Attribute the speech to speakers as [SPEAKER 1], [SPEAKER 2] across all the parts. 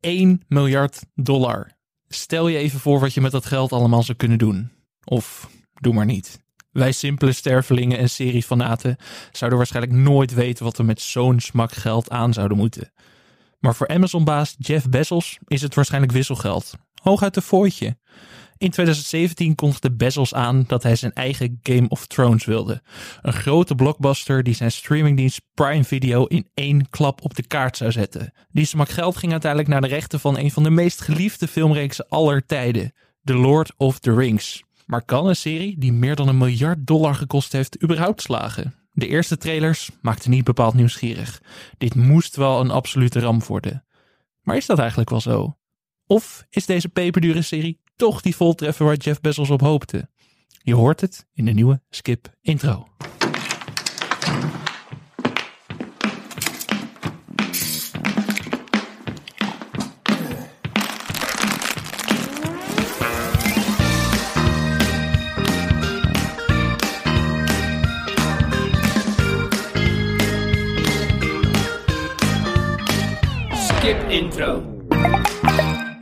[SPEAKER 1] 1 miljard dollar. Stel je even voor wat je met dat geld allemaal zou kunnen doen. Of doe maar niet. Wij simpele stervelingen en seriefanaten zouden waarschijnlijk nooit weten wat we met zo'n smak geld aan zouden moeten. Maar voor Amazon-baas Jeff Bezos is het waarschijnlijk wisselgeld. Hooguit een fooitje. In 2017 kondigde Bezos aan dat hij zijn eigen Game of Thrones wilde. Een grote blockbuster die zijn streamingdienst Prime Video in één klap op de kaart zou zetten. Die smak geld ging uiteindelijk naar de rechten van een van de meest geliefde filmreeksen aller tijden. The Lord of the Rings. Maar kan een serie die meer dan een miljard dollar gekost heeft überhaupt slagen? De eerste trailers maakten niet bepaald nieuwsgierig. Dit moest wel een absolute ramp worden. Maar is dat eigenlijk wel zo? Of is deze peperdure serie toch die voltreffer waar Jeff Bezos op hoopte? Je hoort het in de nieuwe Skip intro.
[SPEAKER 2] Skip intro.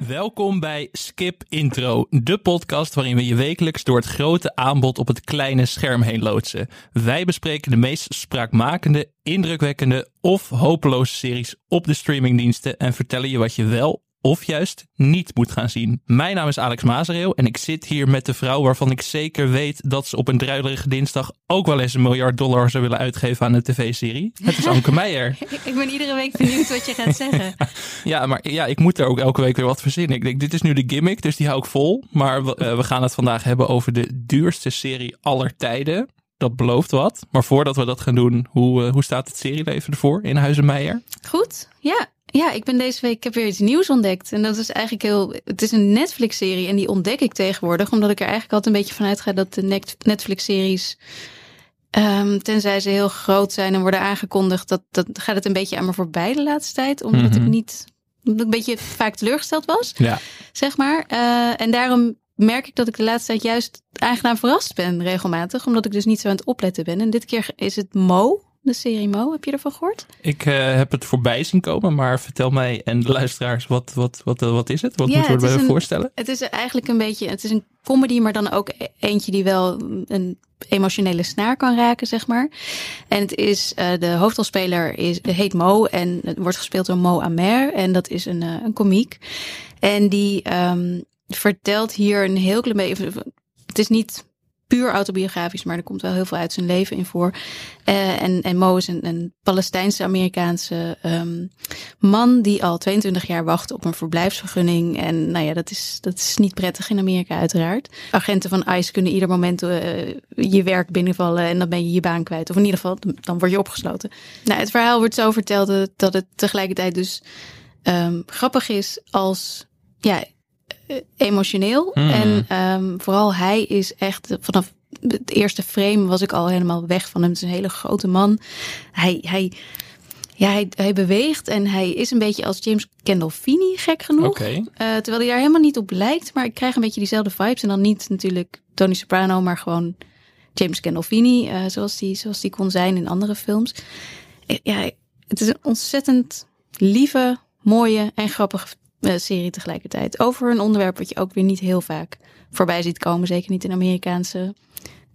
[SPEAKER 1] Welkom bij Skip Intro, de podcast waarin we je wekelijks door het grote aanbod op het kleine scherm heen loodsen. Wij bespreken de meest spraakmakende, indrukwekkende of hopeloze series op de streamingdiensten en vertellen je wat je wel of juist niet moet gaan zien. Mijn naam is Alex Mazereel en ik zit hier met de vrouw waarvan ik zeker weet dat ze op een druilerige dinsdag ook wel eens een miljard dollar zou willen uitgeven aan een tv-serie. Het is Anke Meijer.
[SPEAKER 3] Ik ben iedere week benieuwd wat je gaat zeggen.
[SPEAKER 1] Ja, maar ja, ik moet er ook elke week weer wat verzinnen. Ik denk, dit is nu de gimmick, dus die hou ik vol. Maar we, eh, we gaan het vandaag hebben over de duurste serie aller tijden. Dat belooft wat. Maar voordat we dat gaan doen, hoe, eh, hoe staat het serieleven ervoor in Huizen Meijer?
[SPEAKER 3] Goed, ja. Ja, ik ben deze week, ik heb weer iets nieuws ontdekt. En dat is eigenlijk heel, het is een Netflix-serie en die ontdek ik tegenwoordig. Omdat ik er eigenlijk altijd een beetje vanuit ga dat de Net- Netflix-series, ehm, tenzij ze heel groot zijn en worden aangekondigd, dat, dat gaat het een beetje aan me voorbij de laatste tijd. Omdat
[SPEAKER 1] Mhm.
[SPEAKER 3] ik niet, omdat ik een beetje vaak teleurgesteld was.
[SPEAKER 1] Ja.
[SPEAKER 3] zeg maar. Eh, en daarom merk ik dat ik de laatste tijd juist aangenaam verrast ben regelmatig. Omdat ik dus niet zo aan het opletten ben. En dit keer is het Mo, de serie Mo. Heb je ervan gehoord?
[SPEAKER 1] Ik eh, heb het voorbij zien komen, maar vertel mij en de luisteraars, wat, wat, wat, eh, wat is het? Wat
[SPEAKER 3] Ja,
[SPEAKER 1] moeten we erbij voorstellen?
[SPEAKER 3] Het is eigenlijk een beetje, het is een comedy, maar dan ook e- eentje die wel een emotionele snaar kan raken, zeg maar. En het is, eh, de hoofdrolspeler is, heet Mo en het wordt gespeeld door Mo Amer. En dat is een, een komiek. En die ehm, vertelt hier een heel klein beetje, het is niet puur autobiografisch, maar er komt wel heel veel uit zijn leven in voor. Eh, en, en Mo is een, een Palestijnse-Amerikaanse ehm, man die al 22 jaar wacht op een verblijfsvergunning. En nou ja, dat is, dat is niet prettig in Amerika uiteraard. Agenten van ICE kunnen ieder moment eh, je werk binnenvallen en dan ben je je baan kwijt. Of in ieder geval, dan word je opgesloten. Nou, het verhaal wordt zo verteld dat- het tegelijkertijd dus ehm, grappig is als ja, emotioneel.
[SPEAKER 1] Hmm.
[SPEAKER 3] En ehm, vooral hij is echt vanaf het eerste frame was ik al helemaal weg van hem. Het is een hele grote man. Hij, hij, ja, hij, hij beweegt en hij is een beetje als James Gandolfini, gek genoeg. Eh, terwijl hij daar helemaal niet op lijkt. Maar ik krijg een beetje diezelfde vibes. En dan niet natuurlijk Tony Soprano, maar gewoon James Gandolfini. eh, zoals, die, zoals die kon zijn in andere films. Eh, Ja, het is een ontzettend lieve, mooie en grappige eh, serie tegelijkertijd. Over een onderwerp wat je ook weer niet heel vaak voorbij ziet komen. Zeker niet in Amerikaanse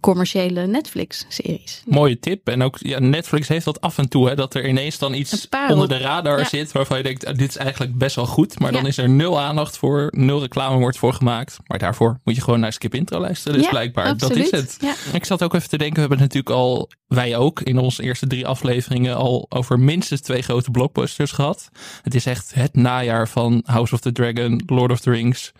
[SPEAKER 3] commerciële Netflix-series.
[SPEAKER 1] Mooie tip. En ook ja, Netflix heeft dat af en toe, hè, dat er ineens dan iets onder de radar
[SPEAKER 3] Ja.
[SPEAKER 1] zit waarvan je denkt, ah, dit is eigenlijk best wel goed. Maar dan is er nul aandacht voor, nul reclame wordt voor gemaakt. Maar daarvoor moet je gewoon naar Skip Intro luisteren. Dus blijkbaar, dat is het. Ik zat ook even te denken, we hebben natuurlijk al, wij ook, in onze eerste drie afleveringen al over minstens twee grote blockbusters gehad. Het is echt het najaar van House of the Dragon, Lord of the Rings,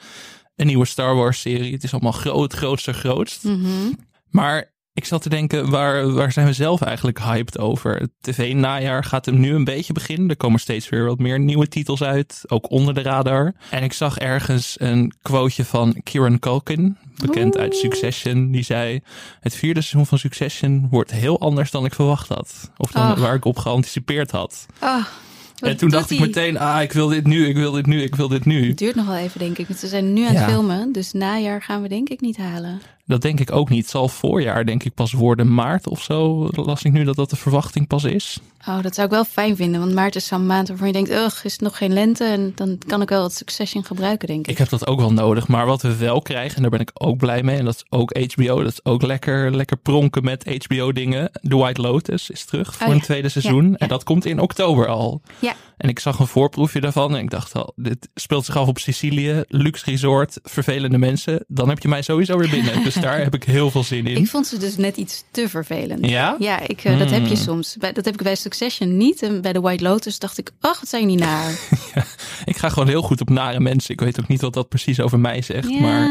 [SPEAKER 1] een nieuwe Star Wars serie. Het is allemaal groot, grootste, grootst.
[SPEAKER 3] Mhm.
[SPEAKER 1] Maar ik zat te denken, waar, waar zijn we zelf eigenlijk hyped over? Het tv-najaar gaat hem nu een beetje beginnen. Er komen steeds weer wat meer nieuwe titels uit, ook onder de radar. En ik zag ergens een quoteje van Kieran Culkin, bekend uit. Succession. Die zei, het vierde seizoen van Succession wordt heel anders dan ik verwacht had. Of dan waar ik op geanticipeerd had.
[SPEAKER 3] Wat
[SPEAKER 1] en toen dacht ik meteen, ah, ik wil dit nu, ik wil dit nu, ik wil dit nu.
[SPEAKER 3] Het duurt nog wel even, denk ik. Want ze zijn nu aan het filmen. Dus najaar gaan we denk ik niet halen.
[SPEAKER 1] Dat denk ik ook niet. Het zal voorjaar denk ik pas worden. Maart of zo las ik nu dat dat de verwachting pas is.
[SPEAKER 3] Oh, dat zou ik wel fijn vinden. Want maart is zo'n maand waarvan je denkt, ugh, is het nog geen lente? En dan kan ik wel wat Succession gebruiken, denk ik.
[SPEAKER 1] Ik heb dat ook wel nodig. Maar wat we wel krijgen, en daar ben ik ook blij mee. En dat is ook HBO. Dat is ook lekker, lekker pronken met HBO dingen. The White Lotus is terug voor
[SPEAKER 3] Oh,
[SPEAKER 1] een tweede seizoen.
[SPEAKER 3] Ja,
[SPEAKER 1] En dat komt in oktober al.
[SPEAKER 3] Ja,
[SPEAKER 1] En ik zag een voorproefje daarvan. En ik dacht al, dit speelt zich af op Sicilië. Luxe resort, vervelende mensen. Dan heb je mij sowieso weer binnen. dus daar heb ik heel veel zin in.
[SPEAKER 3] ik vond ze dus net iets te vervelend.
[SPEAKER 1] Ja?
[SPEAKER 3] Ja, ik, eh, dat heb je
[SPEAKER 1] Hmm.
[SPEAKER 3] soms. Bij, dat heb ik bij Succession niet. En bij The White Lotus dacht ik, ach, wat zijn die naar.
[SPEAKER 1] Ik ga gewoon heel goed op nare mensen. Ik weet ook niet wat dat precies over mij zegt.
[SPEAKER 3] ja,
[SPEAKER 1] Maar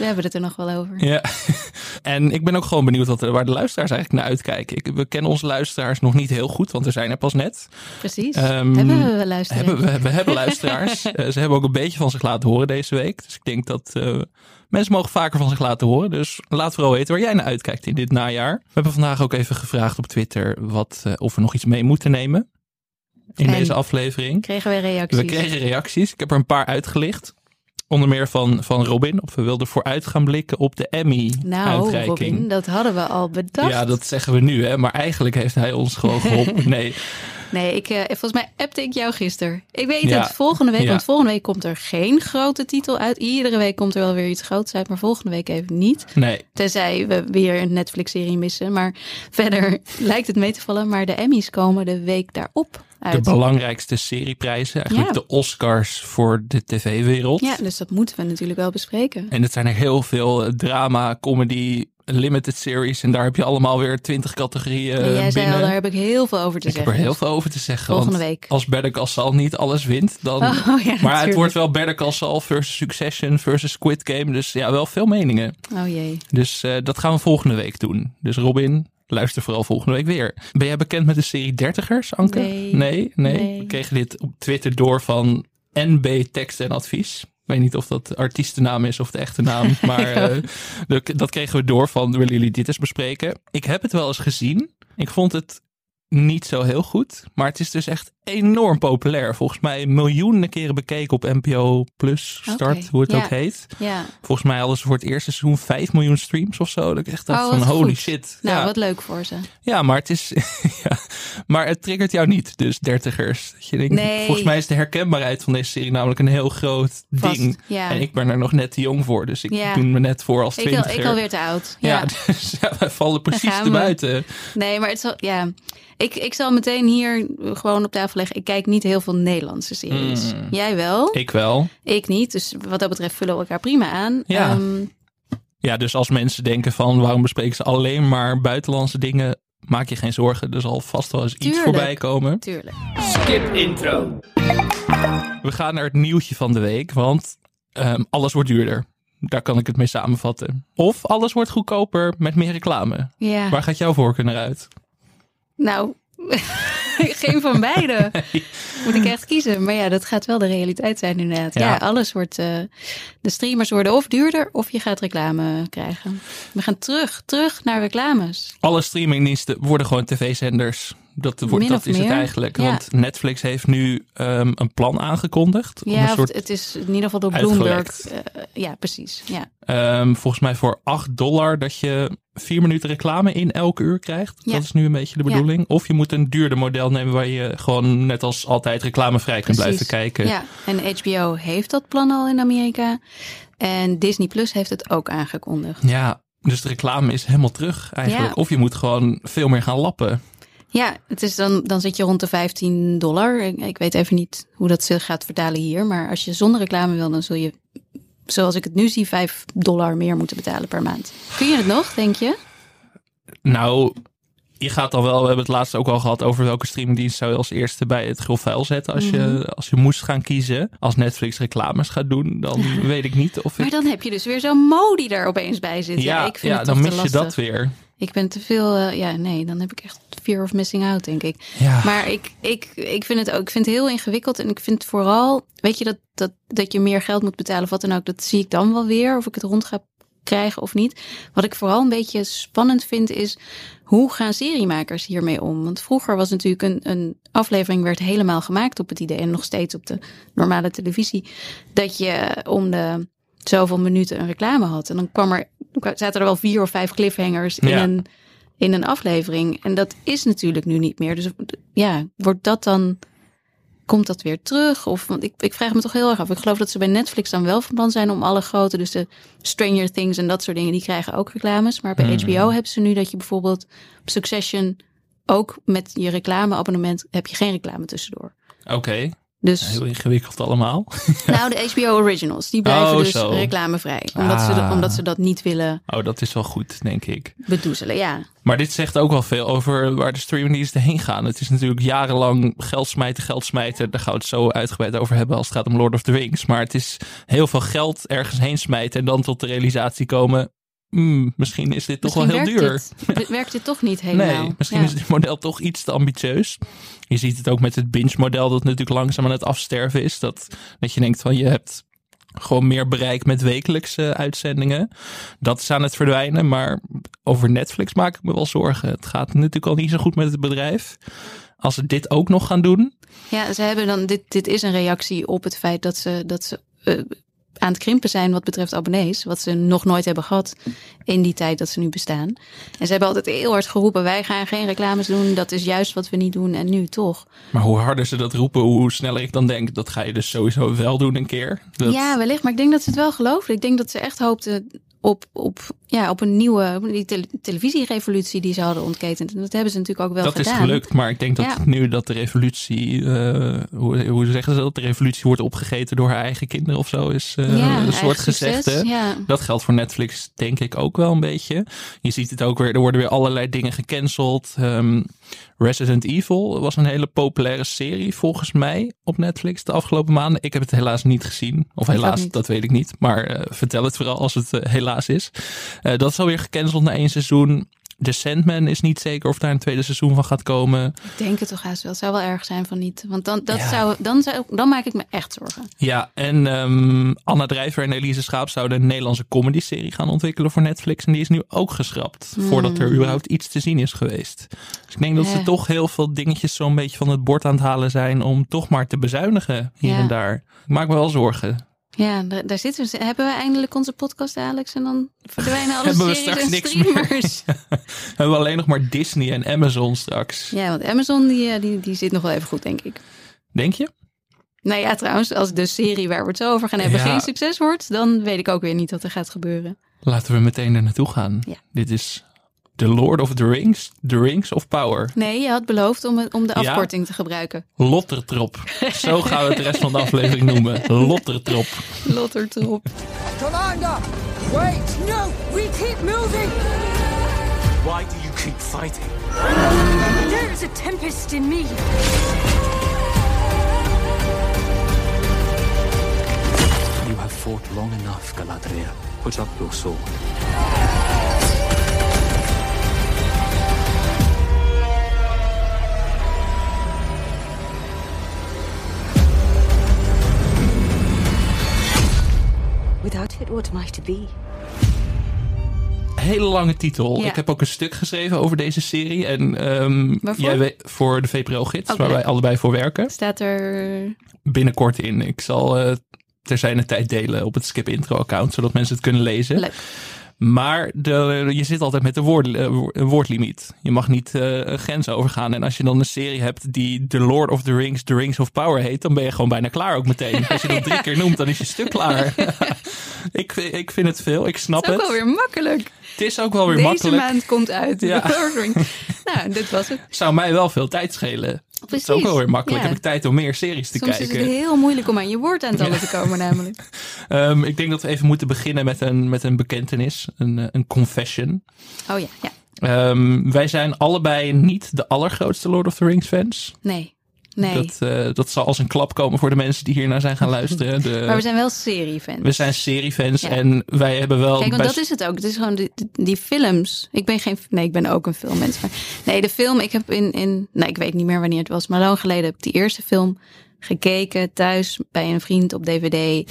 [SPEAKER 3] we hebben het er nog wel over.
[SPEAKER 1] ja. En ik ben ook gewoon benieuwd wat, waar de luisteraars eigenlijk naar uitkijken. Ik, we kennen onze luisteraars nog niet heel goed, want we zijn er pas net.
[SPEAKER 3] Precies.
[SPEAKER 1] Ehm,
[SPEAKER 3] hebben we luisteren?
[SPEAKER 1] Hebben, we, we hebben luisteraars. Eh, ze hebben ook een beetje van zich laten horen deze week. Dus ik denk dat eh, mensen mogen vaker van zich laten horen. Dus laat vooral weten waar jij naar uitkijkt in dit najaar. We hebben vandaag ook even gevraagd op Twitter wat, eh, of we nog iets mee moeten nemen in
[SPEAKER 3] En
[SPEAKER 1] deze aflevering.
[SPEAKER 3] Kregen we reacties?
[SPEAKER 1] We kregen reacties. Ik heb er een paar uitgelicht. Onder meer van, van Robin. Of we wilden vooruit gaan blikken op de
[SPEAKER 3] Nou,
[SPEAKER 1] Emmy-uitreiking.
[SPEAKER 3] Robin, dat hadden we al bedacht.
[SPEAKER 1] ja, dat zeggen we nu, hè? Maar eigenlijk heeft hij ons gewoon geholpen. Nee,
[SPEAKER 3] Nee, ik, eh, volgens mij appte ik jou gisteren. Ik weet
[SPEAKER 1] Ja.
[SPEAKER 3] het, volgende week,
[SPEAKER 1] Ja.
[SPEAKER 3] want volgende week komt er geen grote titel uit. Iedere week komt er wel weer iets groots uit, maar volgende week even niet.
[SPEAKER 1] nee.
[SPEAKER 3] Tenzij we weer een Netflix-serie missen. Maar verder lijkt het mee te vallen. Maar de Emmys komen de week daarop
[SPEAKER 1] De belangrijkste serieprijzen. Eigenlijk
[SPEAKER 3] Ja.
[SPEAKER 1] de Oscars voor de tv-wereld.
[SPEAKER 3] Ja, dus dat moeten we natuurlijk wel bespreken.
[SPEAKER 1] En het zijn er heel veel eh, drama, comedy, limited series. En daar heb je allemaal weer twintig categorieën
[SPEAKER 3] en jij zei al,
[SPEAKER 1] binnen.
[SPEAKER 3] daar heb ik heel veel over te
[SPEAKER 1] ik heb
[SPEAKER 3] zeggen.
[SPEAKER 1] er heel veel over te zeggen.
[SPEAKER 3] Volgende
[SPEAKER 1] want
[SPEAKER 3] week.
[SPEAKER 1] Als Better Call Saul niet alles wint, dan...
[SPEAKER 3] Oh, ja,
[SPEAKER 1] maar het wordt wel Better Call Saul versus Succession versus Squid Game. Dus ja, wel veel meningen.
[SPEAKER 3] Oh jee.
[SPEAKER 1] Dus eh, dat gaan we volgende week doen. Dus Robin, luister vooral volgende week weer. Ben jij bekend met de serie Dertigers, Anke?
[SPEAKER 3] Nee.
[SPEAKER 1] Nee, nee.
[SPEAKER 3] Nee.
[SPEAKER 1] We kregen dit op Twitter door van NB Tekst en Advies. Ik weet niet of dat artiestennaam is of de echte naam. Maar eh, dat kregen we door van, willen jullie dit eens bespreken? Ik heb het wel eens gezien. Ik vond het niet zo heel goed. Maar het is dus echt enorm populair. Volgens mij miljoenen keren bekeken op NPO Plus Start, hoe het
[SPEAKER 3] ja.
[SPEAKER 1] ook heet.
[SPEAKER 3] Ja,
[SPEAKER 1] Volgens mij hadden ze voor het eerste seizoen 5 miljoen streams of zo. Dat ik echt dacht
[SPEAKER 3] Oh,
[SPEAKER 1] van holy
[SPEAKER 3] goed.
[SPEAKER 1] shit.
[SPEAKER 3] nou
[SPEAKER 1] ja.
[SPEAKER 3] wat leuk voor ze.
[SPEAKER 1] ja, maar het is. ja, maar het triggert jou niet, dus dertigers. Dat je denkt,
[SPEAKER 3] Nee.
[SPEAKER 1] Volgens mij is de herkenbaarheid van deze serie namelijk een heel groot
[SPEAKER 3] Vast,
[SPEAKER 1] ding.
[SPEAKER 3] ja.
[SPEAKER 1] En ik ben er nog net te jong voor, dus ik
[SPEAKER 3] Ja.
[SPEAKER 1] doe me net voor als
[SPEAKER 3] Ik, al,
[SPEAKER 1] twintiger.
[SPEAKER 3] ik alweer te oud.
[SPEAKER 1] Ja, dus wij vallen precies te buiten.
[SPEAKER 3] Nee, maar het zal, ja. Ik, ik zal meteen hier gewoon op tafel leggen. Ik kijk niet heel veel Nederlandse series.
[SPEAKER 1] Mm.
[SPEAKER 3] Jij wel? Ik.
[SPEAKER 1] Ik wel.
[SPEAKER 3] niet. Dus wat dat betreft vullen we elkaar prima aan.
[SPEAKER 1] Ja.
[SPEAKER 3] Ehm,
[SPEAKER 1] Ja, dus als mensen denken van waarom bespreken ze alleen maar buitenlandse dingen, maak je geen zorgen. Er zal vast wel eens iets voorbij komen.
[SPEAKER 3] tuurlijk.
[SPEAKER 2] Skip intro.
[SPEAKER 1] We gaan naar het nieuwtje van de week, want ehm, alles wordt duurder. Daar kan ik het mee samenvatten. Of alles wordt goedkoper met meer reclame.
[SPEAKER 3] Ja.
[SPEAKER 1] Waar gaat jouw voorkeur naar uit?
[SPEAKER 3] Nou, geen van beide. Moet ik echt kiezen. Maar ja, dat gaat wel de realiteit zijn inderdaad. Ja,
[SPEAKER 1] Ja.
[SPEAKER 3] alles wordt... eh, de streamers worden of duurder of je gaat reclame krijgen. We gaan terug, terug naar reclames.
[SPEAKER 1] Alle streamingdiensten worden gewoon tv-zenders. Dat, wordt, dat is het
[SPEAKER 3] meer.
[SPEAKER 1] eigenlijk.
[SPEAKER 3] Ja.
[SPEAKER 1] Want Netflix heeft nu ehm, een plan aangekondigd. om
[SPEAKER 3] Ja,
[SPEAKER 1] een soort,
[SPEAKER 3] het is in ieder geval door Bloomberg. Eh, ja, precies. Ja.
[SPEAKER 1] ehm, volgens mij voor 8 dollar dat je vier minuten reclame in elke uur krijgt.
[SPEAKER 3] Ja.
[SPEAKER 1] Dat is nu een beetje de
[SPEAKER 3] Ja.
[SPEAKER 1] bedoeling. Of je moet een duurder model nemen waar je gewoon net als altijd reclamevrij kunt blijven kijken.
[SPEAKER 3] Ja, en HBO heeft dat plan al in Amerika. En Disney Plus heeft het ook aangekondigd.
[SPEAKER 1] Ja, dus de reclame is helemaal terug eigenlijk.
[SPEAKER 3] Ja.
[SPEAKER 1] Of je moet gewoon veel meer gaan lappen.
[SPEAKER 3] Ja, het is dan, dan zit je rond de 15 dollar. Ik, ik weet even niet hoe dat zich gaat vertalen hier. Maar als je zonder reclame wil, dan zul je, zoals ik het nu zie, 5 dollar meer moeten betalen per maand. Kun je het nog, denk je?
[SPEAKER 1] Nou, je gaat dan wel, we hebben het laatst ook al gehad over welke streamingdienst zou je als eerste bij het grofvuil zetten als,
[SPEAKER 3] Mhm.
[SPEAKER 1] je, als je moest gaan kiezen. Als Netflix reclames gaat doen, dan weet ik niet of ik...
[SPEAKER 3] Maar dan heb je dus weer zo'n mo die er opeens bij zit. Ja,
[SPEAKER 1] ja,
[SPEAKER 3] ik vind
[SPEAKER 1] ja
[SPEAKER 3] het
[SPEAKER 1] dan mis je dat weer.
[SPEAKER 3] Ik ben te veel, eh, ja, nee, dan heb ik echt fear of missing out, denk ik.
[SPEAKER 1] Ja.
[SPEAKER 3] Maar ik, ik, ik vind het ook, ik vind het heel ingewikkeld. En ik vind vooral, weet je, dat, dat, dat je meer geld moet betalen of wat dan ook, dat zie ik dan wel weer. Of ik het rond ga krijgen of niet. Wat ik vooral een beetje spannend vind is, hoe gaan seriemakers hiermee om? Want vroeger was natuurlijk een, een aflevering werd helemaal gemaakt op het idee, en nog steeds op de normale televisie, dat je om de zoveel minuten een reclame had. En dan kwam er zaten er wel vier of vijf cliffhangers in,
[SPEAKER 1] Ja.
[SPEAKER 3] een, in een aflevering. En dat is natuurlijk nu niet meer. Dus ja, wordt dat dan. Komt dat weer terug? Of want ik, ik vraag me toch heel erg af. Ik geloof dat ze bij Netflix dan wel van plan zijn om alle grote, dus de Stranger Things en dat soort dingen, die krijgen ook reclames. Maar bij
[SPEAKER 1] Hmm.
[SPEAKER 3] HBO hebben ze nu dat je bijvoorbeeld op Succession ook met je reclameabonnement heb je geen reclame tussendoor.
[SPEAKER 1] Oké,
[SPEAKER 3] Dus
[SPEAKER 1] heel ingewikkeld allemaal.
[SPEAKER 3] nou, de HBO Originals, die blijven
[SPEAKER 1] Oh,
[SPEAKER 3] dus
[SPEAKER 1] zo.
[SPEAKER 3] reclamevrij. Omdat, ze,
[SPEAKER 1] Ah.
[SPEAKER 3] omdat ze dat niet willen
[SPEAKER 1] Oh, dat is wel goed, denk ik.
[SPEAKER 3] bedoezelen. Ja,
[SPEAKER 1] Maar dit zegt ook wel veel over waar de streamingdiensten heen gaan. Het is natuurlijk jarenlang geld smijten, geld smijten. Daar gaan we het zo uitgebreid over hebben als het gaat om Lord of the Rings. Maar het is heel veel geld ergens heen smijten en dan tot de realisatie komen... "Hmm, misschien is dit toch wel heel duur.
[SPEAKER 3] werkt Dit, werkt dit toch niet helemaal.
[SPEAKER 1] Nee, misschien
[SPEAKER 3] Ja.
[SPEAKER 1] is dit model toch iets te ambitieus. Je ziet het ook met het binge-model dat natuurlijk langzaam aan het afsterven is. Dat, dat je denkt van je hebt gewoon meer bereik met wekelijkse uitzendingen. Dat is aan het verdwijnen, maar over Netflix maak ik me wel zorgen. Het gaat natuurlijk al niet zo goed met het bedrijf. Als ze dit ook nog gaan doen,
[SPEAKER 3] Ja, ze hebben dan, dit, dit is een reactie op het feit dat ze, dat ze eh, aan het krimpen zijn wat betreft abonnees. Wat ze nog nooit hebben gehad in die tijd dat ze nu bestaan. En ze hebben altijd heel hard geroepen, wij gaan geen reclames doen. Dat is juist wat we niet doen. En nu toch.
[SPEAKER 1] maar hoe harder ze dat roepen, hoe sneller ik dan denk, dat ga je dus sowieso wel doen een keer. Dat,
[SPEAKER 3] Ja, wellicht. Maar ik denk dat ze het wel geloofden. Ik denk dat ze echt hoopten op, op, ja, op een nieuwe die tele- televisierevolutie die ze hadden ontketend. En dat hebben ze natuurlijk ook wel
[SPEAKER 1] dat
[SPEAKER 3] gedaan.
[SPEAKER 1] is gelukt, maar ik denk dat
[SPEAKER 3] Ja.
[SPEAKER 1] nu dat de revolutie, eh, hoe, hoe zeggen ze dat? De revolutie wordt opgegeten door haar eigen kinderen of zo, is eh,
[SPEAKER 3] ja,
[SPEAKER 1] een soort
[SPEAKER 3] succes,
[SPEAKER 1] gezegde.
[SPEAKER 3] Ja.
[SPEAKER 1] Dat geldt voor Netflix denk ik ook wel een beetje. Je ziet het ook weer, er worden weer allerlei dingen gecanceld. Ehm, Resident Evil was een hele populaire serie volgens mij op Netflix de afgelopen maanden. Ik heb het helaas niet gezien. Of helaas, dat weet ik niet. Maar eh, vertel het vooral als het eh, helaas is. Eh, dat is alweer gecanceld na één seizoen. The Sandman is niet zeker of daar een tweede seizoen van gaat komen.
[SPEAKER 3] Ik denk het toch haast wel. Het zou wel erg zijn van niet. Want dan, dat
[SPEAKER 1] Ja.
[SPEAKER 3] zou, dan, zou, dan maak ik me echt zorgen.
[SPEAKER 1] Ja, en ehm, Anna Drijver en Elise Schaap zouden een Nederlandse comedy-serie gaan ontwikkelen voor Netflix. En die is nu ook geschrapt, voordat er überhaupt iets te zien is geweest. Dus ik denk dat ze toch heel veel dingetjes zo'n beetje van het bord aan het halen zijn om toch maar te bezuinigen hier
[SPEAKER 3] Ja.
[SPEAKER 1] en daar. Ik maak me wel zorgen.
[SPEAKER 3] Ja, daar, daar zitten we. Hebben we eindelijk onze podcast, Alex? En dan verdwijnen alle
[SPEAKER 1] Hebben we
[SPEAKER 3] series
[SPEAKER 1] straks
[SPEAKER 3] en
[SPEAKER 1] niks meer.
[SPEAKER 3] streamers.
[SPEAKER 1] We hebben alleen nog maar Disney en Amazon straks.
[SPEAKER 3] Ja, want Amazon die, eh, die, die zit nog wel even goed, denk ik.
[SPEAKER 1] Denk je?
[SPEAKER 3] Nou ja, trouwens, als de serie waar we het zo over gaan hebben
[SPEAKER 1] Ja.
[SPEAKER 3] geen succes wordt, dan weet ik ook weer niet wat er gaat gebeuren.
[SPEAKER 1] Laten we meteen er naartoe gaan.
[SPEAKER 3] Ja.
[SPEAKER 1] Dit is The Lord of the Rings, The Rings of Power.
[SPEAKER 3] Nee, je had beloofd om, het- om de
[SPEAKER 1] Ja?
[SPEAKER 3] afkorting te gebruiken.
[SPEAKER 1] Lottertrop. Zo gaan we het de rest van de aflevering noemen. Lottertrop.
[SPEAKER 3] Lottertrop.
[SPEAKER 2] Commander! Wait!
[SPEAKER 4] No, we keep moving.
[SPEAKER 2] Why do you keep fighting?
[SPEAKER 4] There's a tempest in me.
[SPEAKER 2] You have fought long enough, Galadriel. Put up your sword.
[SPEAKER 4] Without it, what am I to be?
[SPEAKER 1] Hele lange titel.
[SPEAKER 3] Ja.
[SPEAKER 1] Ik heb ook een stuk geschreven over deze serie. En ehm,
[SPEAKER 3] Waarvoor?
[SPEAKER 1] jij weet voor de VPRO-gids, waar wij allebei voor werken.
[SPEAKER 3] Staat er...
[SPEAKER 1] Binnenkort in. Ik zal eh ter zijn tijd delen op het Skip Intro account, zodat mensen het kunnen lezen.
[SPEAKER 3] Leuk.
[SPEAKER 1] Maar de, je zit altijd met een woord, eh, een woordlimiet. Je mag niet een grens overgaan. En als je dan een serie hebt die The Lord of the Rings, The Rings of Power heet, dan ben je gewoon bijna klaar ook meteen. Als je dat drie keer noemt, dan is je stuk klaar. ik, ik vind het veel. Ik snap
[SPEAKER 3] Het is ook
[SPEAKER 1] het.
[SPEAKER 3] wel weer makkelijk.
[SPEAKER 1] Het is ook wel weer
[SPEAKER 3] Deze
[SPEAKER 1] makkelijk.
[SPEAKER 3] maand komt uit.
[SPEAKER 1] Ja.
[SPEAKER 3] The Lord of the Rings. nou, dit was het.
[SPEAKER 1] Zou mij wel veel tijd schelen. Dat is ook
[SPEAKER 3] Precies.
[SPEAKER 1] wel weer makkelijk.
[SPEAKER 3] Ja.
[SPEAKER 1] Heb ik tijd om meer series te
[SPEAKER 3] Soms is
[SPEAKER 1] kijken.
[SPEAKER 3] het heel moeilijk om aan je woordaantallen te komen namelijk.
[SPEAKER 1] Ehm, ik denk dat we even moeten beginnen met een, met een bekentenis. Een, eh, een confession.
[SPEAKER 3] Oh ja, ja.
[SPEAKER 1] Ehm, wij zijn allebei niet de allergrootste Lord of the Rings fans.
[SPEAKER 3] Nee. Nee.
[SPEAKER 1] Dat, eh, dat zal als een klap komen voor de mensen die hier naar zijn gaan luisteren. De,
[SPEAKER 3] maar we zijn wel seriefans.
[SPEAKER 1] we zijn seriefans
[SPEAKER 3] Ja.
[SPEAKER 1] en wij hebben wel...
[SPEAKER 3] Kijk, want
[SPEAKER 1] bij-
[SPEAKER 3] dat is het ook. Het is gewoon die, die films. Ik ben geen. Nee, ik ben ook een filmmens. Maar nee, de film. Ik heb in. in nee, ik weet niet meer wanneer het was. Maar lang geleden heb ik die eerste film gekeken thuis bij een vriend op DVD.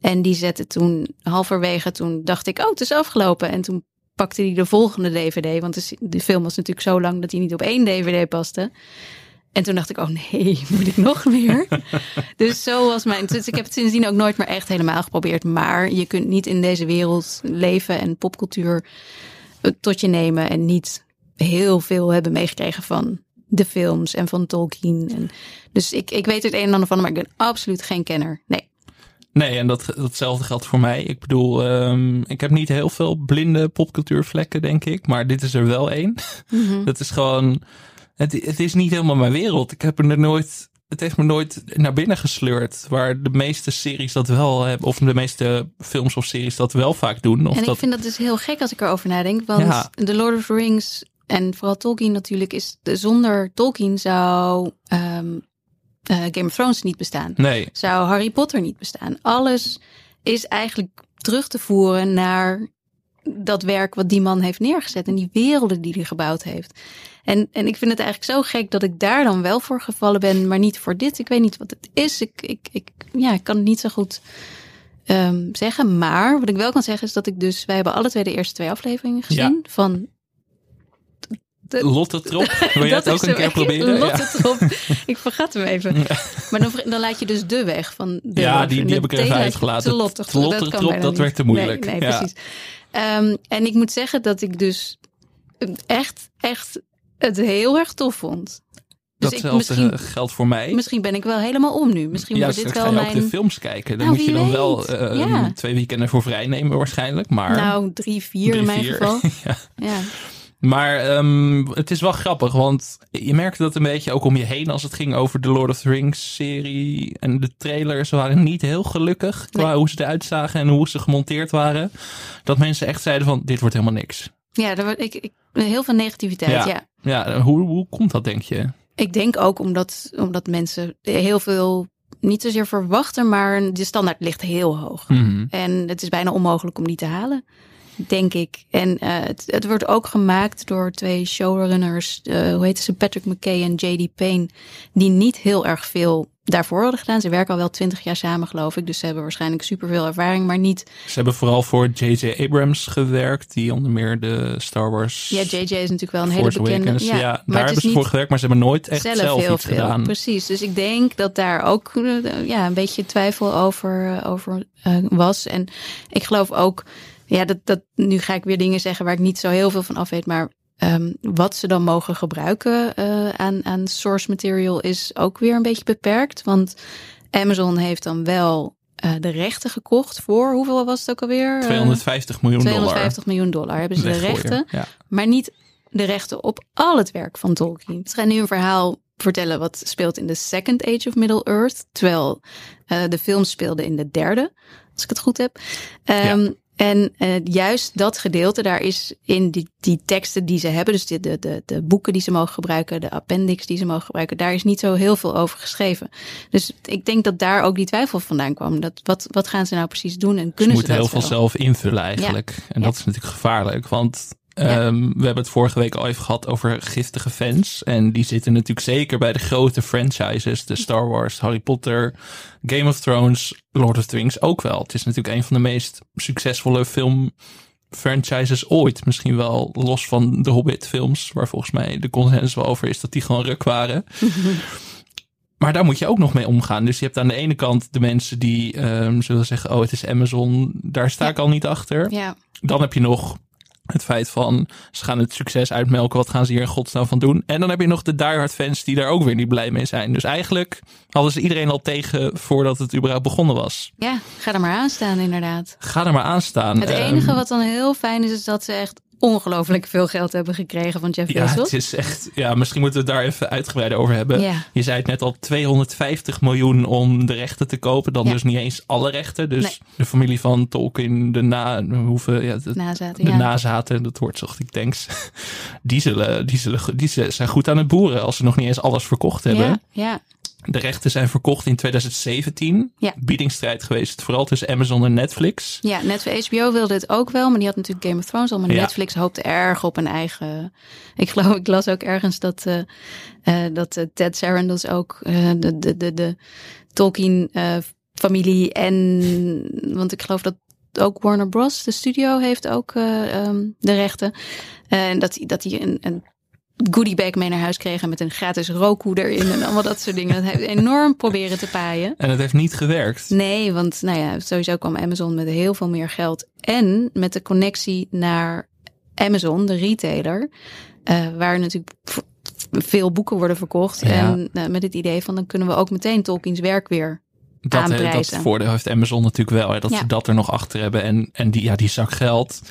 [SPEAKER 3] En die zette toen halverwege. Toen dacht ik, oh, het is afgelopen. En toen pakte hij de volgende DVD. Want de, de film was natuurlijk zo lang dat hij niet op één DVD paste. En toen dacht ik, oh nee, moet ik nog meer? dus zo was mijn. Dus ik heb het sindsdien ook nooit meer echt helemaal geprobeerd. Maar je kunt niet in deze wereld leven en popcultuur eh, tot je nemen en niet heel veel hebben meegekregen van de films en van Tolkien. En dus ik, ik weet het een en ander van, maar ik ben absoluut geen kenner. Nee.
[SPEAKER 1] Nee, en dat, datzelfde geldt voor mij. Ik bedoel, um, ik heb niet heel veel blinde popcultuurvlekken, denk ik. Maar dit is er wel één.
[SPEAKER 3] Mhm.
[SPEAKER 1] Dat is gewoon. Het, het is niet helemaal mijn wereld. Ik heb er nooit. Het heeft me nooit naar binnen gesleurd. Waar de meeste series dat wel hebben. Of de meeste films of series dat wel vaak doen. Of
[SPEAKER 3] en ik
[SPEAKER 1] dat,
[SPEAKER 3] vind dat dus heel gek als ik erover nadenk. Want
[SPEAKER 1] Ja.
[SPEAKER 3] The Lord of the Rings en vooral Tolkien natuurlijk is... Zonder Tolkien zou ehm, eh, Game of Thrones niet bestaan.
[SPEAKER 1] Nee,
[SPEAKER 3] Zou Harry Potter niet bestaan. Alles is eigenlijk terug te voeren naar dat werk wat die man heeft neergezet. En die werelden die hij gebouwd heeft. En, en ik vind het eigenlijk zo gek dat ik daar dan wel voor gevallen ben, maar niet voor dit. Ik weet niet wat het is. Ik, ik, ik, ja, ik kan het niet zo goed ehm, zeggen. Maar wat ik wel kan zeggen is dat ik dus... Wij hebben alle twee de eerste twee afleveringen gezien van... de-
[SPEAKER 1] Lotte Trop. Wil jij
[SPEAKER 3] dat
[SPEAKER 1] het ook een keer proberen?
[SPEAKER 3] Lotte
[SPEAKER 1] Ja.
[SPEAKER 3] Trop. Ik vergat hem even. Maar dan, dan laat je dus de weg van de
[SPEAKER 1] Ja, die- heb ik er even
[SPEAKER 3] je
[SPEAKER 1] uitgelaten.
[SPEAKER 3] Te Lotte, dat kan
[SPEAKER 1] Trop, dat
[SPEAKER 3] niet.
[SPEAKER 1] werd te moeilijk.
[SPEAKER 3] Nee, nee
[SPEAKER 1] Ja.
[SPEAKER 3] precies. Ehm, en ik moet zeggen dat ik dus echt, echt het heel erg tof vond. Dus
[SPEAKER 1] Datzelfde geldt voor mij.
[SPEAKER 3] misschien ben ik wel helemaal om nu. Misschien
[SPEAKER 1] ja,
[SPEAKER 3] wordt dit wel
[SPEAKER 1] ga je ook
[SPEAKER 3] mijn...
[SPEAKER 1] de films kijken. Dan
[SPEAKER 3] Nou,
[SPEAKER 1] moet je dan wel eh,
[SPEAKER 3] Ja.
[SPEAKER 1] twee weekenden voor vrij nemen waarschijnlijk. Maar,
[SPEAKER 3] Nou, drie, vier
[SPEAKER 1] Drie,
[SPEAKER 3] in mijn
[SPEAKER 1] vier.
[SPEAKER 3] geval.
[SPEAKER 1] ja.
[SPEAKER 3] Ja.
[SPEAKER 1] maar ehm, het is wel grappig, want je merkte dat een beetje ook om je heen als het ging over de Lord of the Rings serie. En de trailers waren niet heel gelukkig qua
[SPEAKER 3] Nee.
[SPEAKER 1] hoe ze eruit zagen en hoe ze gemonteerd waren. Dat mensen echt zeiden van, dit wordt helemaal niks.
[SPEAKER 3] Ja, er wordt, ik, ik, heel veel negativiteit,
[SPEAKER 1] Ja.
[SPEAKER 3] ja.
[SPEAKER 1] Ja, hoe, hoe komt dat denk je?
[SPEAKER 3] Ik denk ook omdat, omdat mensen heel veel niet zozeer verwachten, maar de standaard ligt heel hoog.
[SPEAKER 1] Mhm.
[SPEAKER 3] En het is bijna onmogelijk om die te halen, denk ik. En eh, het, het wordt ook gemaakt door twee showrunners, eh, hoe heet ze, Patrick McKay en J.D. Payne, die niet heel erg veel daarvoor hadden gedaan. Ze werken al wel twintig jaar samen, geloof ik. Dus ze hebben waarschijnlijk superveel ervaring, maar niet...
[SPEAKER 1] Ze hebben vooral voor J.J. Abrams gewerkt, die onder meer de Star Wars
[SPEAKER 3] Ja, JJ is natuurlijk wel een hele bekende...
[SPEAKER 1] Awakens. Ja,
[SPEAKER 3] maar
[SPEAKER 1] daar hebben
[SPEAKER 3] is
[SPEAKER 1] ze voor gewerkt, maar ze hebben nooit echt zelf,
[SPEAKER 3] heel
[SPEAKER 1] iets
[SPEAKER 3] veel.
[SPEAKER 1] gedaan.
[SPEAKER 3] Precies. Dus ik denk dat daar ook eh, ja, een beetje twijfel over, eh, over eh, was. En ik geloof ook, ja, dat, dat nu ga ik weer dingen zeggen waar ik niet zo heel veel van af weet. Maar ehm, wat ze dan mogen gebruiken eh, aan, aan source material is ook weer een beetje beperkt. Want Amazon heeft dan wel eh, de rechten gekocht voor, hoeveel was het ook alweer? Eh,
[SPEAKER 1] 250 miljoen
[SPEAKER 3] 250 miljoen dollar hebben ze de rechten
[SPEAKER 1] Ja.
[SPEAKER 3] maar niet de rechten op al het werk van Tolkien. Ze gaan nu een verhaal vertellen wat speelt in de Second Age of Middle-earth, terwijl eh, de film speelde in de derde, als ik het goed heb. Ehm, En eh, juist dat gedeelte, daar is in die, die teksten die ze hebben, dus de, de, de, de boeken die ze mogen gebruiken, de appendix die ze mogen gebruiken, daar is niet zo heel veel over geschreven. Dus ik denk dat daar ook die twijfel vandaan kwam. Dat, wat, wat gaan ze nou precies doen en
[SPEAKER 1] Ze
[SPEAKER 3] kunnen ze,
[SPEAKER 1] moeten heel
[SPEAKER 3] dat
[SPEAKER 1] veel zelf invullen eigenlijk. En
[SPEAKER 3] Ja.
[SPEAKER 1] dat is natuurlijk gevaarlijk. Want
[SPEAKER 3] Ja.
[SPEAKER 1] ehm, we hebben het vorige week al even gehad over giftige fans. En die zitten natuurlijk zeker bij de grote franchises. De Star Wars, Harry Potter, Game of Thrones, Lord of the Rings ook wel. Het is natuurlijk een van de meest succesvolle film franchises ooit. Misschien wel los van de Hobbit films. Waar volgens mij de consensus wel over is dat die gewoon ruk waren. Maar daar moet je ook nog mee omgaan. Dus je hebt aan de ene kant de mensen die ehm, zullen zeggen: Oh, het is Amazon. Daar sta
[SPEAKER 3] Ja.
[SPEAKER 1] ik al niet achter.
[SPEAKER 3] Ja,
[SPEAKER 1] Dan heb je nog het feit van ze gaan het succes uitmelken. Wat gaan ze hier in godsnaam van doen? En dan heb je nog de diehard fans die daar ook weer niet blij mee zijn. Dus eigenlijk hadden ze iedereen al tegen voordat het überhaupt begonnen was.
[SPEAKER 3] ja, ga er maar aan staan inderdaad.
[SPEAKER 1] Ga er maar aan staan.
[SPEAKER 3] Het
[SPEAKER 1] Ehm,
[SPEAKER 3] enige wat dan heel fijn is, is dat ze echt ongelooflijk veel geld hebben gekregen van Jeff
[SPEAKER 1] Ja,
[SPEAKER 3] Bezos.
[SPEAKER 1] het is echt. Ja, misschien moeten we het daar even uitgebreider over hebben.
[SPEAKER 3] Ja.
[SPEAKER 1] Je zei het net al: 250 miljoen om de rechten te kopen. Dan
[SPEAKER 3] Ja.
[SPEAKER 1] dus niet eens alle rechten. Dus
[SPEAKER 3] Nee.
[SPEAKER 1] de familie van Tolkien, de na, hoeveel, ja, de,
[SPEAKER 3] Nazaten,
[SPEAKER 1] de
[SPEAKER 3] ja.
[SPEAKER 1] nazaten, dat woord zocht ik, thanks. Die, zullen, die, zullen, die zijn goed aan het boeren als ze nog niet eens alles verkocht hebben.
[SPEAKER 3] ja, ja,
[SPEAKER 1] De rechten zijn verkocht in 2017.
[SPEAKER 3] Ja.
[SPEAKER 1] Biedingsstrijd geweest, vooral tussen Amazon en Netflix.
[SPEAKER 3] ja, net HBO wilde het ook wel, maar die had natuurlijk Game of Thrones al. Maar
[SPEAKER 1] Ja.
[SPEAKER 3] Netflix hoopte erg op een eigen... Ik geloof, ik las ook ergens dat, eh, eh, dat eh, Ted Sarandos ook de, de, de, de Tolkien-familie en... Want ik geloof dat ook Warner Bros., de studio, heeft ook eh, ehm, de rechten. En dat, hij- dat hij een, een goodie bag mee naar huis kregen met een gratis rookkoe erin en allemaal dat soort dingen. Dat heeft enorm proberen te paaien.
[SPEAKER 1] En het heeft niet gewerkt.
[SPEAKER 3] Nee, want nou ja, sowieso kwam Amazon met heel veel meer geld. En met de connectie naar Amazon, de retailer, eh, waar natuurlijk veel boeken worden verkocht.
[SPEAKER 1] Ja.
[SPEAKER 3] En eh, met het idee van dan kunnen we ook meteen Tolkien's werk weer
[SPEAKER 1] Dat, eh, dat voordeel heeft Amazon natuurlijk wel. Hè, dat
[SPEAKER 3] Ja.
[SPEAKER 1] ze dat er nog achter hebben. En, en die, ja, die zak geld,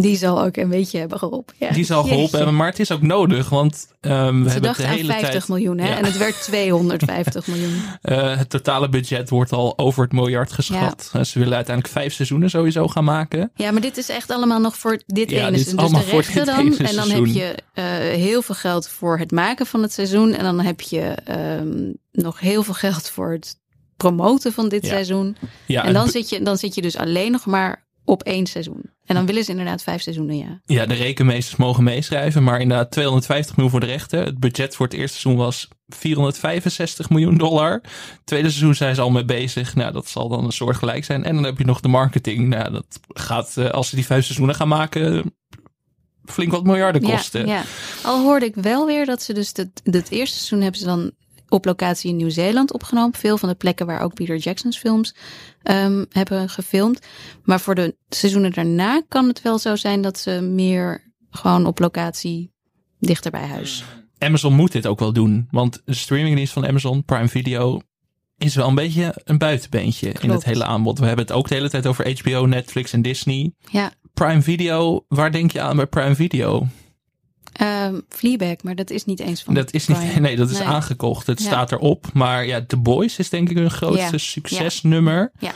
[SPEAKER 3] Die zal ook een beetje hebben geholpen. Ja.
[SPEAKER 1] die zal geholpen
[SPEAKER 3] Jeetje.
[SPEAKER 1] hebben. Maar het is ook nodig. Want ehm, we
[SPEAKER 3] Ze
[SPEAKER 1] hebben de hele
[SPEAKER 3] 50
[SPEAKER 1] tijd...
[SPEAKER 3] miljoen hè?
[SPEAKER 1] Ja.
[SPEAKER 3] en het werd 250 miljoen.
[SPEAKER 1] Eh, het totale budget wordt al over het miljard geschat. Eh, ze willen uiteindelijk vijf seizoenen sowieso gaan maken.
[SPEAKER 3] Ja, maar dit is echt allemaal nog voor dit
[SPEAKER 1] Ja,
[SPEAKER 3] ene
[SPEAKER 1] dit is
[SPEAKER 3] seizoen. Dus de
[SPEAKER 1] voor
[SPEAKER 3] rechten dan. En dan
[SPEAKER 1] seizoen.
[SPEAKER 3] heb je eh, heel veel geld voor het maken van het seizoen. En dan heb je ehm, nog heel veel geld voor het promoten van dit
[SPEAKER 1] Ja.
[SPEAKER 3] seizoen.
[SPEAKER 1] Ja,
[SPEAKER 3] en dan zit, je, dan zit je dus alleen nog maar op één seizoen. En dan willen ze inderdaad vijf seizoenen, ja.
[SPEAKER 1] Ja, de rekenmeesters mogen meeschrijven, maar inderdaad 250 miljoen voor de rechten. Het budget voor het eerste seizoen was 465 miljoen dollar. Tweede seizoen zijn ze al mee bezig. Nou, dat zal dan een soort gelijk zijn. En dan heb je nog de marketing. Nou, dat gaat, eh, als ze die vijf seizoenen gaan maken, flink wat miljarden kosten.
[SPEAKER 3] Ja, ja. Al hoorde ik wel weer dat ze dus het, het eerste seizoen hebben ze dan op locatie in Nieuw-Zeeland opgenomen. Veel van de plekken waar ook Peter Jackson's films ehm, hebben gefilmd. Maar voor de seizoenen daarna kan het wel zo zijn dat ze meer gewoon op locatie dichter bij huis.
[SPEAKER 1] Amazon moet dit ook wel doen. Want de streamingdienst van Amazon, Prime Video, is wel een beetje een buitenbeentje in het hele aanbod. We hebben het ook de hele tijd over HBO, Netflix en Disney.
[SPEAKER 3] Ja,
[SPEAKER 1] Prime Video, waar denk je aan bij Prime Video?
[SPEAKER 3] Ehm Fleabag, maar dat is niet eens van
[SPEAKER 1] Dat is niet, nee, dat is
[SPEAKER 3] Nee.
[SPEAKER 1] aangekocht. Het
[SPEAKER 3] Ja.
[SPEAKER 1] staat erop. Maar ja, The Boys is denk ik hun grootste
[SPEAKER 3] Ja.
[SPEAKER 1] succesnummer.
[SPEAKER 3] Ja.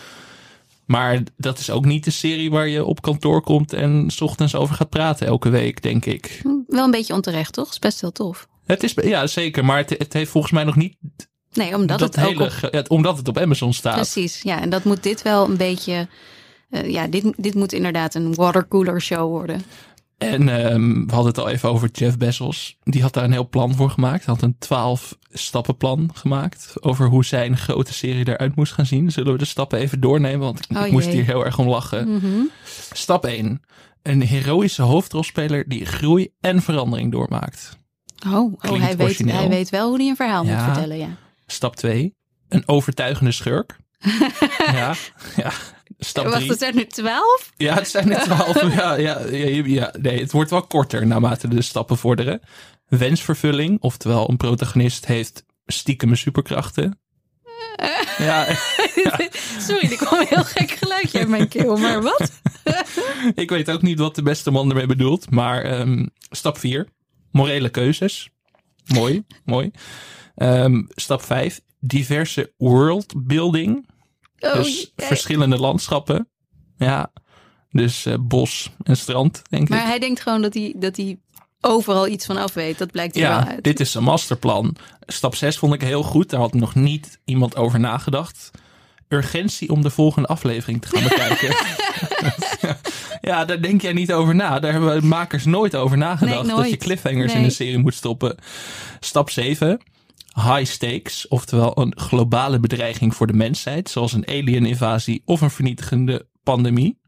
[SPEAKER 1] Maar dat is ook niet de serie waar je op kantoor komt en 's ochtends over gaat praten elke week, denk ik.
[SPEAKER 3] Wel een beetje onterecht, toch? Is best wel tof.
[SPEAKER 1] Het is, ja, zeker. Maar het, het heeft volgens mij nog niet
[SPEAKER 3] Nee, omdat
[SPEAKER 1] dat,
[SPEAKER 3] het ook op
[SPEAKER 1] het- omdat het op Amazon staat.
[SPEAKER 3] Precies, ja. En dat moet dit wel een beetje... eh, ja, dit, dit moet inderdaad een watercooler show worden.
[SPEAKER 1] En ehm, we hadden het al even over Jeff Bezos. Die had daar een heel plan voor gemaakt. Hij had een 12 stappenplan gemaakt over hoe zijn grote serie eruit moest gaan zien. Zullen we de stappen even doornemen? Want ik
[SPEAKER 3] Oh,
[SPEAKER 1] moest hier heel erg om lachen.
[SPEAKER 3] Mhm.
[SPEAKER 1] Stap 1. Een heroïsche hoofdrolspeler die groei en verandering doormaakt.
[SPEAKER 3] Oh, oh hij, weet, hij weet wel hoe hij een verhaal
[SPEAKER 1] Ja.
[SPEAKER 3] moet vertellen, ja.
[SPEAKER 1] Stap 2. Een overtuigende schurk. ja, ja. Stap
[SPEAKER 3] Wacht,
[SPEAKER 1] 3.
[SPEAKER 3] het zijn nu twaalf?
[SPEAKER 1] Ja, het zijn er twaalf. ja, ja, ja, ja, nee, het wordt wel korter naarmate de stappen vorderen. Wensvervulling, oftewel een protagonist heeft stiekeme superkrachten. Ja,
[SPEAKER 3] Sorry, er kwam een heel gek geluidje uit mijn keel, maar wat?
[SPEAKER 1] ik weet ook niet wat de beste man ermee bedoelt. Maar ehm, stap 4, morele keuzes. Mooi, mooi. Ehm, stap 5, diverse worldbuilding.
[SPEAKER 3] Oh,
[SPEAKER 1] dus
[SPEAKER 3] jee.
[SPEAKER 1] verschillende landschappen. Ja, dus eh, bos en strand, denk ik.
[SPEAKER 3] Maar hij denkt gewoon dat hij, dat hij overal iets van af weet. Dat blijkt er wel
[SPEAKER 1] Ja,
[SPEAKER 3] uit.
[SPEAKER 1] dit is een masterplan. Stap 6 vond ik heel goed. Daar had nog niet iemand over nagedacht. Urgentie om de volgende aflevering te gaan bekijken. ja, daar denk jij niet over na. Daar hebben makers nooit over nagedacht.
[SPEAKER 3] Nee,
[SPEAKER 1] Dat je cliffhangers in een serie moet stoppen. Stap 7. High stakes, oftewel een globale bedreiging voor de mensheid, zoals een alien-invasie of een vernietigende pandemie.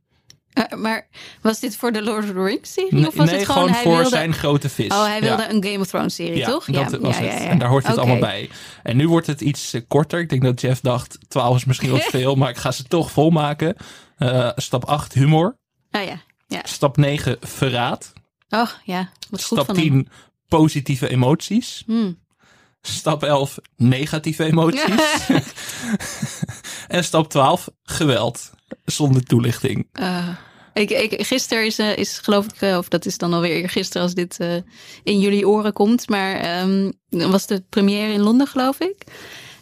[SPEAKER 3] Eh, maar was dit voor de Lord of the Rings serie?
[SPEAKER 1] Nee,
[SPEAKER 3] of was
[SPEAKER 1] nee,
[SPEAKER 3] het gewoon, hij
[SPEAKER 1] voor
[SPEAKER 3] wilde...
[SPEAKER 1] zijn grote vis.
[SPEAKER 3] Oh, hij wilde
[SPEAKER 1] Ja.
[SPEAKER 3] een Game of Thrones serie,
[SPEAKER 1] Ja,
[SPEAKER 3] toch?
[SPEAKER 1] dat was het. En daar hoort het allemaal bij. En nu wordt het iets eh, korter. Ik denk dat Jeff dacht, 12 is misschien wat veel, maar ik ga ze toch volmaken. Eh, stap 8, humor.
[SPEAKER 3] Ah ja, ja.
[SPEAKER 1] Stap 9, verraad.
[SPEAKER 3] Oh ja, wat goed
[SPEAKER 1] Stap
[SPEAKER 3] van hem.
[SPEAKER 1] 10, positieve emoties.
[SPEAKER 3] Hmm.
[SPEAKER 1] Stap 11, negatieve emoties. en stap 12, geweld. Zonder toelichting.
[SPEAKER 3] Eh, ik, ik, gisteren is, eh, is geloof ik, eh, of dat is dan alweer gisteren als dit in jullie oren komt, maar ehm, was de première in Londen, geloof ik.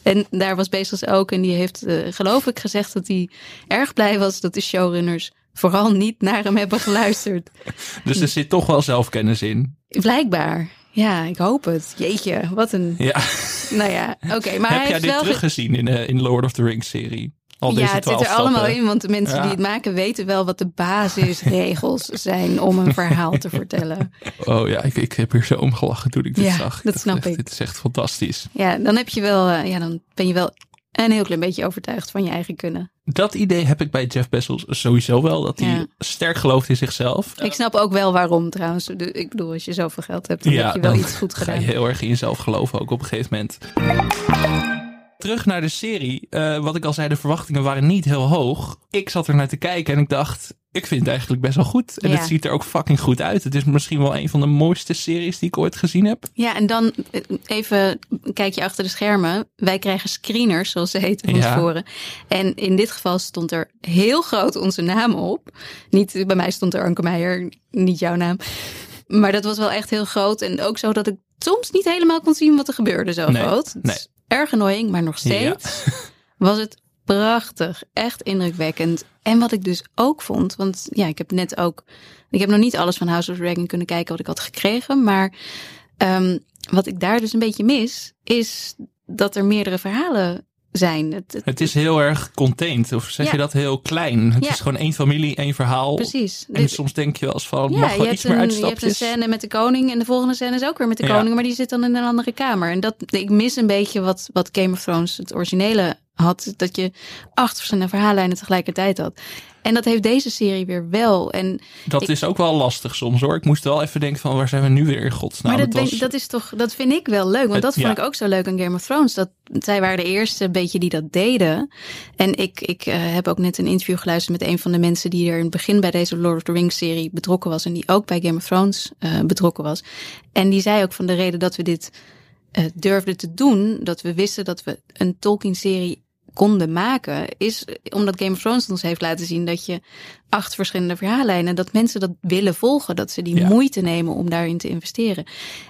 [SPEAKER 3] En daar was Bezos ook en die heeft, geloof ik, gezegd dat hij erg blij was dat de showrunners vooral niet naar hem hebben geluisterd.
[SPEAKER 1] Dus er zit toch wel zelfkennis in.
[SPEAKER 3] Blijkbaar. Ja, ik hoop het. Jeetje, wat een.
[SPEAKER 1] Ja.
[SPEAKER 3] Nou ja, oké. maar
[SPEAKER 1] Heb jij dit
[SPEAKER 3] wel. ge-
[SPEAKER 1] teruggezien in, eh, in Lord of the Rings serie? Al
[SPEAKER 3] ja, het zit
[SPEAKER 1] 12
[SPEAKER 3] er allemaal in, want de mensen
[SPEAKER 1] Ja.
[SPEAKER 3] die het maken weten wel wat de basisregels zijn om een verhaal te vertellen.
[SPEAKER 1] Oh ja, ik, ik heb hier zo om gelachen toen ik dit
[SPEAKER 3] Ja,
[SPEAKER 1] zag.
[SPEAKER 3] dat
[SPEAKER 1] dacht
[SPEAKER 3] snap
[SPEAKER 1] echt,
[SPEAKER 3] ik.
[SPEAKER 1] Dit is echt fantastisch.
[SPEAKER 3] Ja, dan heb je wel, eh, ja, dan ben je wel een heel klein beetje overtuigd van je eigen kunnen.
[SPEAKER 1] Dat idee heb ik bij Jeff Bezos sowieso wel. Dat hij
[SPEAKER 3] Ja.
[SPEAKER 1] sterk gelooft in zichzelf.
[SPEAKER 3] Ik snap ook wel waarom trouwens. Ik bedoel, als je zoveel geld hebt, dan heb je wel iets goed
[SPEAKER 1] ga
[SPEAKER 3] gedaan.
[SPEAKER 1] je heel erg in jezelf geloven ook op een gegeven moment. Terug naar de serie. Eh, wat ik al zei, de verwachtingen waren niet heel hoog. Ik zat er naar te kijken en ik dacht, ik vind het eigenlijk best wel goed. En
[SPEAKER 3] Ja.
[SPEAKER 1] het ziet er ook fucking goed uit. Het is misschien wel een van de mooiste series die ik ooit gezien heb.
[SPEAKER 3] Ja, en dan eh, even een kijkje achter de schermen. Wij krijgen screeners, zoals ze heten, van
[SPEAKER 1] Ja.
[SPEAKER 3] tevoren. En in dit geval stond er heel groot onze naam op. Niet, bij mij stond er Anke Meijer, niet jouw naam. Maar dat was wel echt heel groot. En ook zo dat ik soms niet helemaal kon zien wat er gebeurde zo
[SPEAKER 1] Nee,
[SPEAKER 3] groot.
[SPEAKER 1] Nee.
[SPEAKER 3] Erg annoying, maar nog steeds was het prachtig. Echt indrukwekkend. En wat ik dus ook vond, want ja, ik heb net ook... Ik heb nog niet alles van House of Dragon kunnen kijken wat ik had gekregen. Maar ehm, wat ik daar dus een beetje mis, is dat er meerdere verhalen zijn. Het, het-
[SPEAKER 1] Het is heel erg contained. Of zeg
[SPEAKER 3] Ja.
[SPEAKER 1] je dat heel klein? Het
[SPEAKER 3] Ja.
[SPEAKER 1] is gewoon één familie, één verhaal.
[SPEAKER 3] precies.
[SPEAKER 1] En
[SPEAKER 3] Dit-
[SPEAKER 1] soms denk je wel eens van,
[SPEAKER 3] ja,
[SPEAKER 1] mag
[SPEAKER 3] je
[SPEAKER 1] wel
[SPEAKER 3] hebt,
[SPEAKER 1] iets meer
[SPEAKER 3] een, je hebt een
[SPEAKER 1] uitstapjes?
[SPEAKER 3] scène met de koning en de volgende scène is ook weer met de koning, maar die zit dan in een andere kamer. En dat, ik mis een beetje wat, wat Game of Thrones, het originele, had. Dat je acht verschillende verhaallijnen tegelijkertijd had. En dat heeft deze serie weer wel. En
[SPEAKER 1] Dat
[SPEAKER 3] Ik-
[SPEAKER 1] is ook wel lastig soms hoor. Ik moest wel even denken van, waar zijn we nu weer in godsnaam?
[SPEAKER 3] maar dat,
[SPEAKER 1] was-
[SPEAKER 3] dat is toch, dat vind ik wel leuk. Want
[SPEAKER 1] Het-
[SPEAKER 3] dat vond
[SPEAKER 1] ja.
[SPEAKER 3] ik ook zo leuk aan Game of Thrones. Dat zij waren de eerste een beetje die dat deden. En ik, ik eh, heb ook net een interview geluisterd met een van de mensen die er in het begin bij deze Lord of the Rings serie betrokken was. En die ook bij Game of Thrones eh, betrokken was. En die zei ook van de reden dat we dit eh, durfden te doen, dat we wisten dat we een Tolkien-serie konden maken, is omdat Game of Thrones ons heeft laten zien dat je acht verschillende verhaallijnen, dat mensen dat willen volgen, dat ze die
[SPEAKER 1] Ja.
[SPEAKER 3] moeite nemen om daarin te investeren.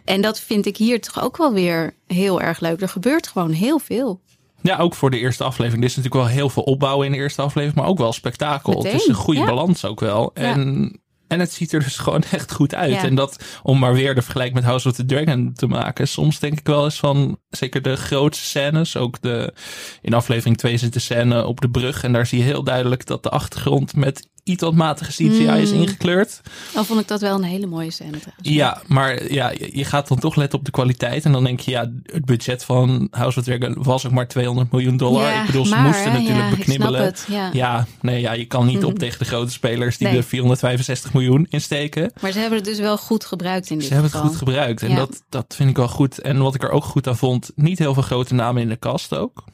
[SPEAKER 3] En dat vind ik hier toch ook wel weer heel erg leuk. Er gebeurt gewoon heel veel.
[SPEAKER 1] Ja, ook voor de eerste aflevering. Er is natuurlijk wel heel veel opbouw in de eerste aflevering, maar ook wel spektakel.
[SPEAKER 3] Meteen,
[SPEAKER 1] het is een goede
[SPEAKER 3] ja.
[SPEAKER 1] balans ook wel. En, en het ziet er dus gewoon echt goed uit.
[SPEAKER 3] Ja.
[SPEAKER 1] En dat, om maar weer de vergelijk met House of the Dragon te maken. Soms denk ik wel eens van, zeker de grootste scènes. Ook de, in aflevering 2 zit de scène op de brug. En daar zie je heel duidelijk dat de achtergrond met iets wat matige CGI is
[SPEAKER 3] Mm.
[SPEAKER 1] ingekleurd.
[SPEAKER 3] Al vond ik dat wel een hele mooie scène trouwens.
[SPEAKER 1] Ja, maar ja, je gaat dan toch letten op de kwaliteit. En dan denk je, ja, het budget van House of Dragon was ook maar 200 miljoen dollar.
[SPEAKER 3] Ja,
[SPEAKER 1] ik bedoel, ze moesten natuurlijk
[SPEAKER 3] ja,
[SPEAKER 1] beknibbelen.
[SPEAKER 3] het, ja.
[SPEAKER 1] Ja, nee, ja, je kan niet op tegen de grote spelers die
[SPEAKER 3] Nee.
[SPEAKER 1] er 465 miljoen insteken.
[SPEAKER 3] Maar ze hebben het dus wel goed gebruikt in dit
[SPEAKER 1] Ze hebben het goed gebruikt. En dat, dat vind ik wel goed. En wat ik er ook goed aan vond, niet heel veel grote namen in de kast ook.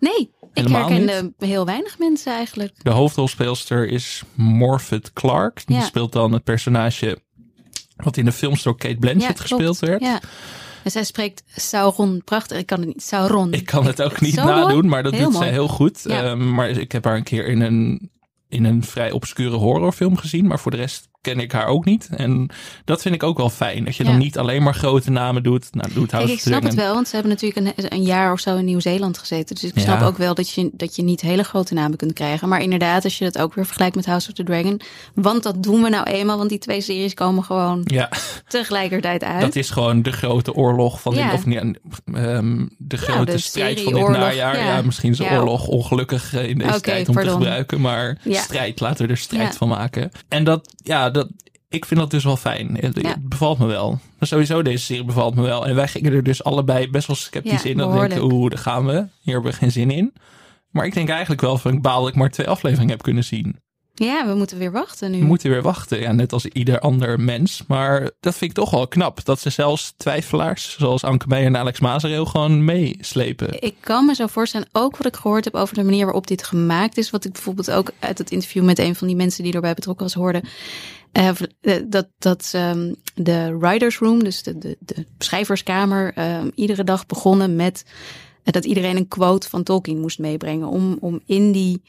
[SPEAKER 3] Nee, ik herkende heel weinig mensen eigenlijk.
[SPEAKER 1] De hoofdrolspeelster is Morphet Clark. Die
[SPEAKER 3] Ja.
[SPEAKER 1] speelt dan het personage wat in de films door Kate Blanchett
[SPEAKER 3] Ja,
[SPEAKER 1] gespeeld werd.
[SPEAKER 3] Ja. En zij spreekt Sauron prachtig. Ik kan het niet. Sauron.
[SPEAKER 1] Ik kan het ook niet
[SPEAKER 3] Sauron?
[SPEAKER 1] nadoen, maar dat
[SPEAKER 3] Heel
[SPEAKER 1] doet
[SPEAKER 3] mooi.
[SPEAKER 1] zij heel goed.
[SPEAKER 3] Ja.
[SPEAKER 1] Ehm, maar ik heb haar een keer in een, in een vrij obscure horrorfilm gezien. Maar voor de rest ken ik haar ook niet. En dat vind ik ook wel fijn. Dat je dan niet alleen maar grote namen doet. Nou, doet
[SPEAKER 3] Kijk, ik snap het wel, want ze hebben natuurlijk een, een jaar of zo in Nieuw-Zeeland gezeten. Dus ik
[SPEAKER 1] Ja.
[SPEAKER 3] snap ook wel dat je, dat je niet hele grote namen kunt krijgen. Maar inderdaad, als je dat ook weer vergelijkt met House of the Dragon. Want dat doen we nou eenmaal, want die twee series komen gewoon
[SPEAKER 1] Ja,
[SPEAKER 3] tegelijkertijd uit.
[SPEAKER 1] dat is gewoon de grote oorlog van dit, of niet, ehm, de grote
[SPEAKER 3] de
[SPEAKER 1] strijd van dit najaar. Ja. misschien is oorlog ongelukkig eh, in deze tijd om
[SPEAKER 3] pardon.
[SPEAKER 1] te gebruiken. Maar
[SPEAKER 3] Ja.
[SPEAKER 1] strijd, laten we er strijd van maken. En dat, ja, dat, ik vind dat dus wel fijn. Het,
[SPEAKER 3] Ja.
[SPEAKER 1] bevalt me wel. Maar sowieso, deze serie bevalt me wel. En wij gingen er dus allebei best wel sceptisch
[SPEAKER 3] Ja,
[SPEAKER 1] in. Dan denk ik,
[SPEAKER 3] behoorlijk.
[SPEAKER 1] oeh, daar gaan we. Hier hebben we geen zin in. Maar ik denk eigenlijk wel van, ik baal dat ik maar twee afleveringen heb kunnen zien.
[SPEAKER 3] Ja, we moeten weer wachten nu.
[SPEAKER 1] We moeten weer wachten. Ja, net als ieder ander mens. Maar dat vind ik toch wel knap. Dat ze zelfs twijfelaars, zoals Anke Meijer en Alex Mazereel, gewoon meeslepen.
[SPEAKER 3] Ik kan me zo voorstellen, ook wat ik gehoord heb over de manier waarop dit gemaakt is. Wat ik bijvoorbeeld ook uit het interview met een van die mensen die erbij betrokken was hoorde. Eh, eh, dat dat ehm, de writers room, dus de, de, de schrijverskamer, ehm, iedere dag begonnen met eh, dat iedereen een quote van Tolkien moest meebrengen. Om, om in, die,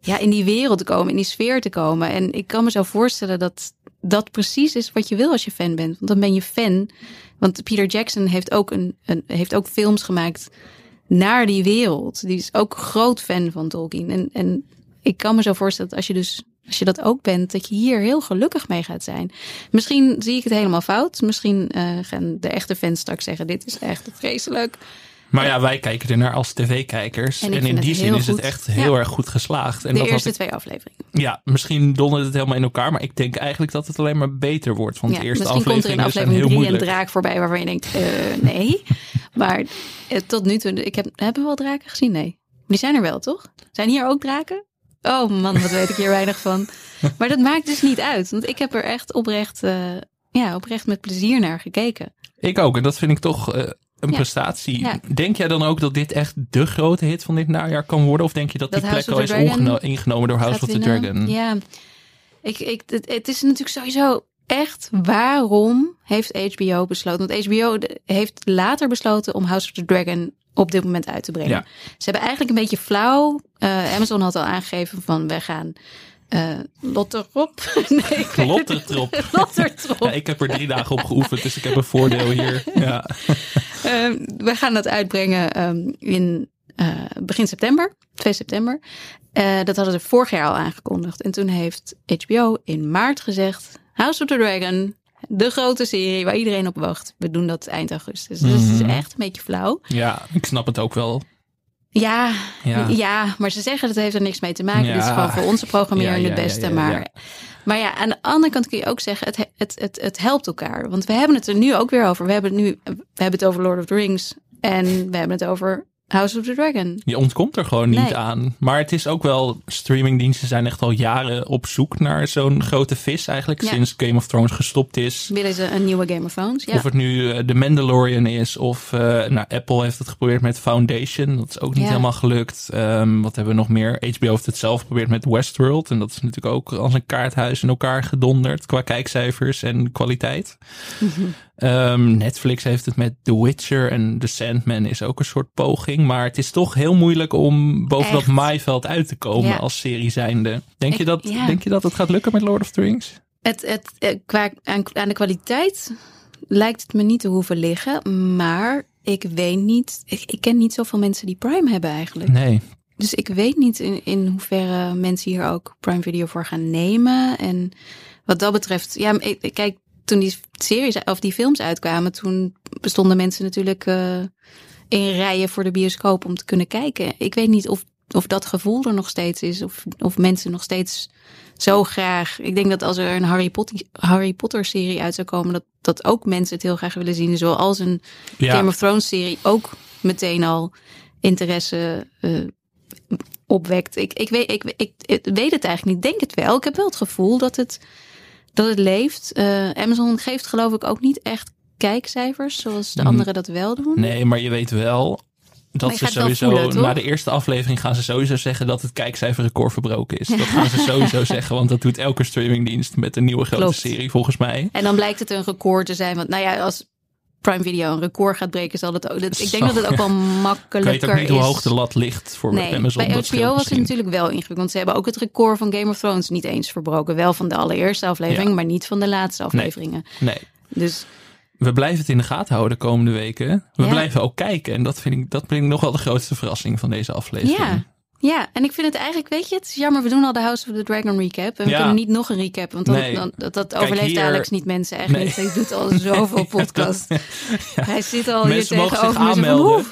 [SPEAKER 3] ja, in die wereld te komen, in die sfeer te komen. En ik kan me zo voorstellen dat dat precies is wat je wil als je fan bent. Want dan ben je fan. Want Peter Jackson heeft ook, een, een, heeft ook films gemaakt naar die wereld. Die is ook groot fan van Tolkien. En, en ik kan me zo voorstellen dat als je dus als je dat ook bent, dat je hier heel gelukkig mee gaat zijn. Misschien zie ik het helemaal fout. Misschien eh, gaan de echte fans straks zeggen: dit is echt vreselijk.
[SPEAKER 1] Maar ja, wij kijken er naar als tv-kijkers.
[SPEAKER 3] En
[SPEAKER 1] in die zin is het echt heel
[SPEAKER 3] Ja.
[SPEAKER 1] erg goed geslaagd. En
[SPEAKER 3] de
[SPEAKER 1] dat
[SPEAKER 3] eerste
[SPEAKER 1] ik,
[SPEAKER 3] twee afleveringen.
[SPEAKER 1] ja, misschien dondert het helemaal in elkaar. Maar ik denk eigenlijk dat het alleen maar beter wordt. Want
[SPEAKER 3] Ja,
[SPEAKER 1] de eerste
[SPEAKER 3] misschien komt er in aflevering
[SPEAKER 1] heel
[SPEAKER 3] drie een draak voorbij waarvan je denkt: eh, nee. maar eh, tot nu toe, ik heb, hebben we wel draken gezien? Nee. Die zijn er wel, toch? Zijn hier ook draken? Oh man, wat weet ik hier weinig van. Maar dat maakt dus niet uit. Want ik heb er echt oprecht, eh, ja, oprecht met plezier naar gekeken.
[SPEAKER 1] Ik ook. En dat vind ik toch eh, een
[SPEAKER 3] Ja.
[SPEAKER 1] prestatie.
[SPEAKER 3] Ja.
[SPEAKER 1] Denk jij dan ook dat dit echt de grote hit van dit najaar kan worden? Of denk je dat,
[SPEAKER 3] Dat
[SPEAKER 1] die plek al is ingenomen door House of the. Dragon?
[SPEAKER 3] Ja, ik, ik, het, het is natuurlijk sowieso echt waarom heeft HBO besloten? Want HBO heeft later besloten om House of the Dragon op dit moment uit te brengen.
[SPEAKER 1] Ja.
[SPEAKER 3] Ze hebben eigenlijk een beetje flauw. eh, Amazon had al aangegeven van wij gaan eh Lotterop. nee,
[SPEAKER 1] Lottertrop.
[SPEAKER 3] Lottertrop.
[SPEAKER 1] Ja, ik heb er drie dagen op geoefend, dus ik heb een voordeel hier. Ja.
[SPEAKER 3] Ehm, we gaan dat uitbrengen ehm, in eh, begin september, 2 september. Dat hadden ze vorig jaar al aangekondigd. En toen heeft HBO in maart gezegd: House of the Dragon, de grote serie waar iedereen op wacht. We doen dat eind augustus. Dus het is
[SPEAKER 1] Mhm.
[SPEAKER 3] echt een beetje flauw.
[SPEAKER 1] ja, ik snap het ook wel.
[SPEAKER 3] Ja,
[SPEAKER 1] Ja.
[SPEAKER 3] ja. maar ze zeggen dat heeft er niks mee te maken. Dit is gewoon voor onze programmering
[SPEAKER 1] Ja,
[SPEAKER 3] het beste. maar, maar ja, aan de andere kant kun je ook zeggen, het, het, het, het helpt elkaar. Want we hebben het er nu ook weer over. We hebben het nu we hebben het over Lord of the Rings. En we hebben het over House of the Dragon.
[SPEAKER 1] Je ontkomt er gewoon niet
[SPEAKER 3] Nee.
[SPEAKER 1] aan. Maar het is ook wel, streamingdiensten zijn echt al jaren op zoek naar zo'n grote vis eigenlijk.
[SPEAKER 3] Ja.
[SPEAKER 1] Sinds Game of Thrones gestopt is.
[SPEAKER 3] Willen ze een nieuwe Game of Thrones? Ja.
[SPEAKER 1] Of het nu eh, The Mandalorian is of eh, nou, Apple heeft het geprobeerd met Foundation. Dat is ook niet
[SPEAKER 3] Ja.
[SPEAKER 1] helemaal gelukt. Ehm, wat hebben we nog meer? HBO heeft het zelf geprobeerd met Westworld. En dat is natuurlijk ook als een kaarthuis in elkaar gedonderd qua kijkcijfers en kwaliteit.
[SPEAKER 3] Mhm.
[SPEAKER 1] Ehm, Netflix heeft het met The Witcher en The Sandman is ook een soort poging. Maar het is toch heel moeilijk om boven dat maaiveld uit te komen
[SPEAKER 3] Ja.
[SPEAKER 1] als serie zijnde. Denk, je dat,
[SPEAKER 3] ja.
[SPEAKER 1] denk je dat het gaat lukken met Lord of the Rings?
[SPEAKER 3] Het, het, eh, qua, aan, aan de kwaliteit lijkt het me niet te hoeven liggen. Maar ik weet niet, ik, ik ken niet zoveel mensen die Prime hebben eigenlijk.
[SPEAKER 1] Nee.
[SPEAKER 3] Dus ik weet niet in, in hoeverre mensen hier ook Prime Video voor gaan nemen. En wat dat betreft, ja, ik, ik- kijk, toen die series of die films uitkwamen, toen bestonden mensen natuurlijk eh, in rijen voor de bioscoop om te kunnen kijken. Ik weet niet of, of dat gevoel er nog steeds is, of, of mensen nog steeds zo graag. Ik denk dat als er een Harry Potter, Harry Potter serie uit zou komen, dat, dat ook mensen het heel graag willen zien. Zoals een
[SPEAKER 1] Ja.
[SPEAKER 3] Game of Thrones serie ook meteen al interesse eh, opwekt. Ik, ik, weet, ik, ik, ik weet het eigenlijk niet. Ik denk het wel. Ik heb wel het gevoel dat het, dat het leeft. Eh, Amazon geeft geloof ik ook niet echt kijkcijfers zoals de
[SPEAKER 1] Mm.
[SPEAKER 3] anderen dat wel doen.
[SPEAKER 1] Nee, maar je weet wel dat ze sowieso
[SPEAKER 3] voelen,
[SPEAKER 1] na de eerste aflevering gaan ze sowieso zeggen dat het kijkcijferrecord verbroken is. Dat gaan ze sowieso zeggen, want dat doet elke streamingdienst met een nieuwe grote
[SPEAKER 3] Klopt.
[SPEAKER 1] serie volgens mij.
[SPEAKER 3] En dan blijkt het een record te zijn. Want nou ja, als Prime Video een record gaat breken, zal het ook. dat- Ik denk dat het ook wel
[SPEAKER 1] Ik
[SPEAKER 3] makkelijker
[SPEAKER 1] weet ook niet
[SPEAKER 3] is.
[SPEAKER 1] hoe hoog de lat ligt voor
[SPEAKER 3] Nee,
[SPEAKER 1] Amazon.
[SPEAKER 3] bij
[SPEAKER 1] dat
[SPEAKER 3] HBO was het natuurlijk wel ingewikkeld. Want ze hebben ook het record van Game of Thrones niet eens verbroken. Wel van de allereerste aflevering,
[SPEAKER 1] Ja.
[SPEAKER 3] maar niet van de laatste afleveringen.
[SPEAKER 1] Nee.
[SPEAKER 3] Dus
[SPEAKER 1] We blijven het in de gaten houden de komende weken. We
[SPEAKER 3] Ja.
[SPEAKER 1] blijven ook kijken. En dat vind ik, dat vind ik nog wel de grootste verrassing van deze aflevering.
[SPEAKER 3] ja. Ja, en ik vind het eigenlijk, weet je, het is jammer, we doen al de House of the Dragon recap. En we
[SPEAKER 1] Ja.
[SPEAKER 3] kunnen niet nog een recap, want dan,
[SPEAKER 1] Nee.
[SPEAKER 3] dan, dat, dat
[SPEAKER 1] Kijk,
[SPEAKER 3] overleeft
[SPEAKER 1] hier-
[SPEAKER 3] Alex niet mensen echt
[SPEAKER 1] Nee.
[SPEAKER 3] niet. Hij doet al zoveel podcast. Hij zit al
[SPEAKER 1] Mensen
[SPEAKER 3] hier tegenover me. van,
[SPEAKER 1] aanmelden.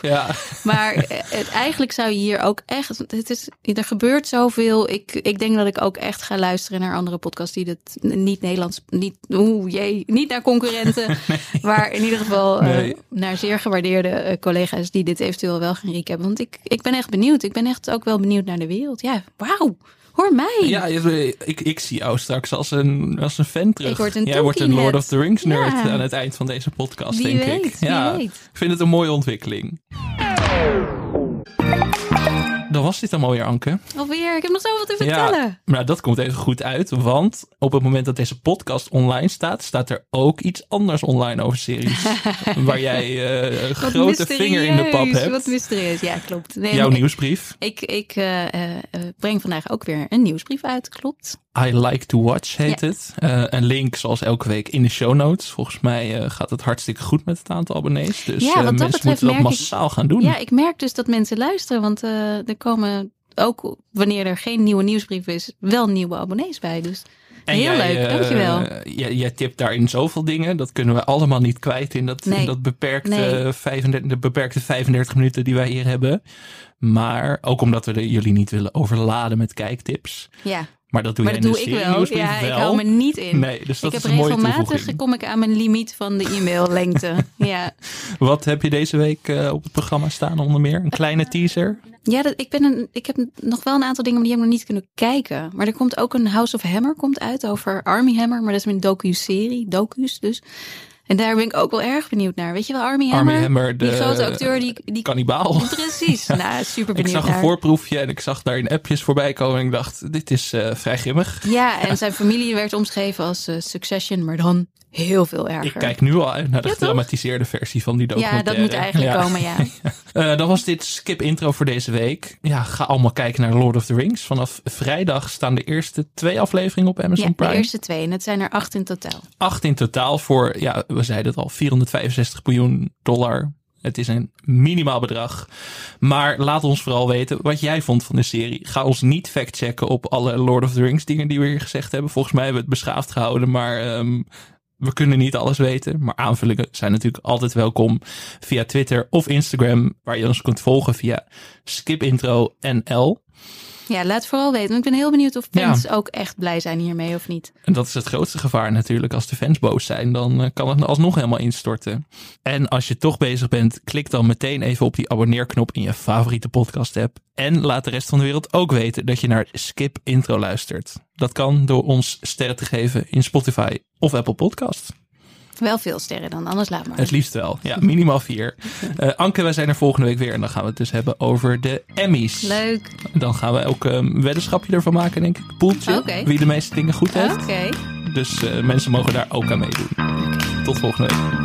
[SPEAKER 3] Maar eh, het, eigenlijk zou je hier ook echt. Het is, er gebeurt zoveel. Ik, ik denk dat ik ook echt ga luisteren naar andere podcasts die het niet Nederlands. Niet, oeh, jee, niet naar concurrenten. Maar in ieder geval eh,
[SPEAKER 1] Nee.
[SPEAKER 3] naar zeer gewaardeerde eh, collega's die dit eventueel wel gaan recappen. Want ik, ik ben echt benieuwd. Ik ben echt ook wel benieuwd naar de wereld. Ja, wauw. Hoor mij.
[SPEAKER 1] Ja, ik, ik zie jou straks als een, als een fan terug.
[SPEAKER 3] Ik word een
[SPEAKER 1] Jij wordt een. Lord of the Rings nerd
[SPEAKER 3] Ja.
[SPEAKER 1] aan het eind van deze podcast,
[SPEAKER 3] Wie
[SPEAKER 1] denk
[SPEAKER 3] weet,
[SPEAKER 1] ik.
[SPEAKER 3] wie
[SPEAKER 1] ja,
[SPEAKER 3] weet.
[SPEAKER 1] ik vind het een mooie ontwikkeling. Dan was dit dan alweer, Anke.
[SPEAKER 3] Alweer. Ik heb nog zoveel te vertellen.
[SPEAKER 1] Ja, maar dat komt even goed uit, want op het moment dat deze podcast online staat, staat er ook iets anders online over series. waar jij eh, een
[SPEAKER 3] Wat
[SPEAKER 1] grote vinger in de pap hebt.
[SPEAKER 3] Wat mysterieus. Ja, klopt. Nee,
[SPEAKER 1] Jouw nieuwsbrief.
[SPEAKER 3] Ik, ik eh, eh, eh, breng vandaag ook weer een nieuwsbrief uit, klopt.
[SPEAKER 1] I Like to Watch heet het. Eh, een link zoals elke week in de show notes. Volgens mij eh, gaat het hartstikke goed met het aantal abonnees. Dus
[SPEAKER 3] Ja, dat
[SPEAKER 1] mensen moeten dat
[SPEAKER 3] ik-
[SPEAKER 1] massaal gaan doen.
[SPEAKER 3] Ja, ik merk dus dat mensen luisteren, want er komen ook wanneer er geen nieuwe nieuwsbrief is, wel nieuwe abonnees bij. Dus
[SPEAKER 1] En
[SPEAKER 3] heel
[SPEAKER 1] jij,
[SPEAKER 3] leuk, dankjewel.
[SPEAKER 1] jij, jij tipt daarin zoveel dingen. Dat kunnen we allemaal niet kwijt in dat, in dat beperkte,
[SPEAKER 3] Nee.
[SPEAKER 1] 35, de beperkte 35 minuten die wij hier hebben. Maar ook omdat we jullie niet willen overladen met kijktips.
[SPEAKER 3] Ja,
[SPEAKER 1] Maar dat doe
[SPEAKER 3] Maar dat doe ik wel. Ja, ik hou me niet in.
[SPEAKER 1] Nee, dus dat
[SPEAKER 3] ik
[SPEAKER 1] is
[SPEAKER 3] heb regelmatig kom ik aan mijn limiet van de e-maillengte. ja,
[SPEAKER 1] Wat heb je deze week eh, op het programma staan onder meer? Een kleine teaser?
[SPEAKER 3] ja dat, ik, ben een, ik heb nog wel een aantal dingen, maar die heb ik nog niet kunnen kijken. Maar er komt ook een House of Hammer komt uit over Army Hammer. Maar dat is een docu-serie, docus dus. En daar ben ik ook wel erg benieuwd naar. Weet je wel, Army Hammer?
[SPEAKER 1] Hammer, de
[SPEAKER 3] die grote acteur, die, die
[SPEAKER 1] Kannibaal.
[SPEAKER 3] Precies, nou, super
[SPEAKER 1] Ik
[SPEAKER 3] benieuwd
[SPEAKER 1] zag een voorproefje en ik zag daar in appjes voorbij komen. En ik dacht, dit is eh, vrij grimmig.
[SPEAKER 3] Ja, en zijn familie werd omschreven als eh, Succession, maar dan heel veel erger.
[SPEAKER 1] Ik kijk nu al uit naar de
[SPEAKER 3] Ja, toch?
[SPEAKER 1] gedramatiseerde versie van die
[SPEAKER 3] ja,
[SPEAKER 1] documentaire.
[SPEAKER 3] dat moet eigenlijk
[SPEAKER 1] Ja.
[SPEAKER 3] komen, ja.
[SPEAKER 1] Eh, dan was dit skip intro voor deze week. Ja, ga allemaal kijken naar Lord of the Rings. Vanaf vrijdag staan de eerste twee afleveringen op Amazon
[SPEAKER 3] Ja, de
[SPEAKER 1] Prime.
[SPEAKER 3] eerste twee. En het zijn er acht in totaal.
[SPEAKER 1] Acht in totaal voor, ja, we zeiden het al, 465 miljoen dollar. Het is een minimaal bedrag. Maar laat ons vooral weten wat jij vond van de serie. Ga ons niet factchecken op alle Lord of the Rings dingen die we hier gezegd hebben. Volgens mij hebben we het beschaafd gehouden, maar ehm, we kunnen niet alles weten. Maar aanvullingen zijn natuurlijk altijd welkom via Twitter of Instagram, waar je ons kunt volgen via skipintro.nl.
[SPEAKER 3] Ja, laat vooral weten. Want ik ben heel benieuwd of fans ook echt blij zijn hiermee of niet.
[SPEAKER 1] En dat is het grootste gevaar natuurlijk. Als de fans boos zijn, dan eh, kan het alsnog helemaal instorten. En als je toch bezig bent, klik dan meteen even op die abonneerknop in je favoriete podcast app. En laat de rest van de wereld ook weten dat je naar Skip Intro luistert. Dat kan door ons sterren te geven in Spotify of Apple Podcast.
[SPEAKER 3] Wel veel sterren dan, anders laat maar.
[SPEAKER 1] Het liefst wel. Ja, minimaal vier. Eh, Anke, wij zijn er volgende week weer. En dan gaan we het dus hebben over de Emmys.
[SPEAKER 3] Leuk.
[SPEAKER 1] Dan gaan we ook een weddenschapje ervan maken, denk ik. Poeltje. Wie de meeste dingen goed heeft.
[SPEAKER 3] Oké.
[SPEAKER 1] Dus eh, mensen mogen daar ook aan meedoen. Tot volgende week.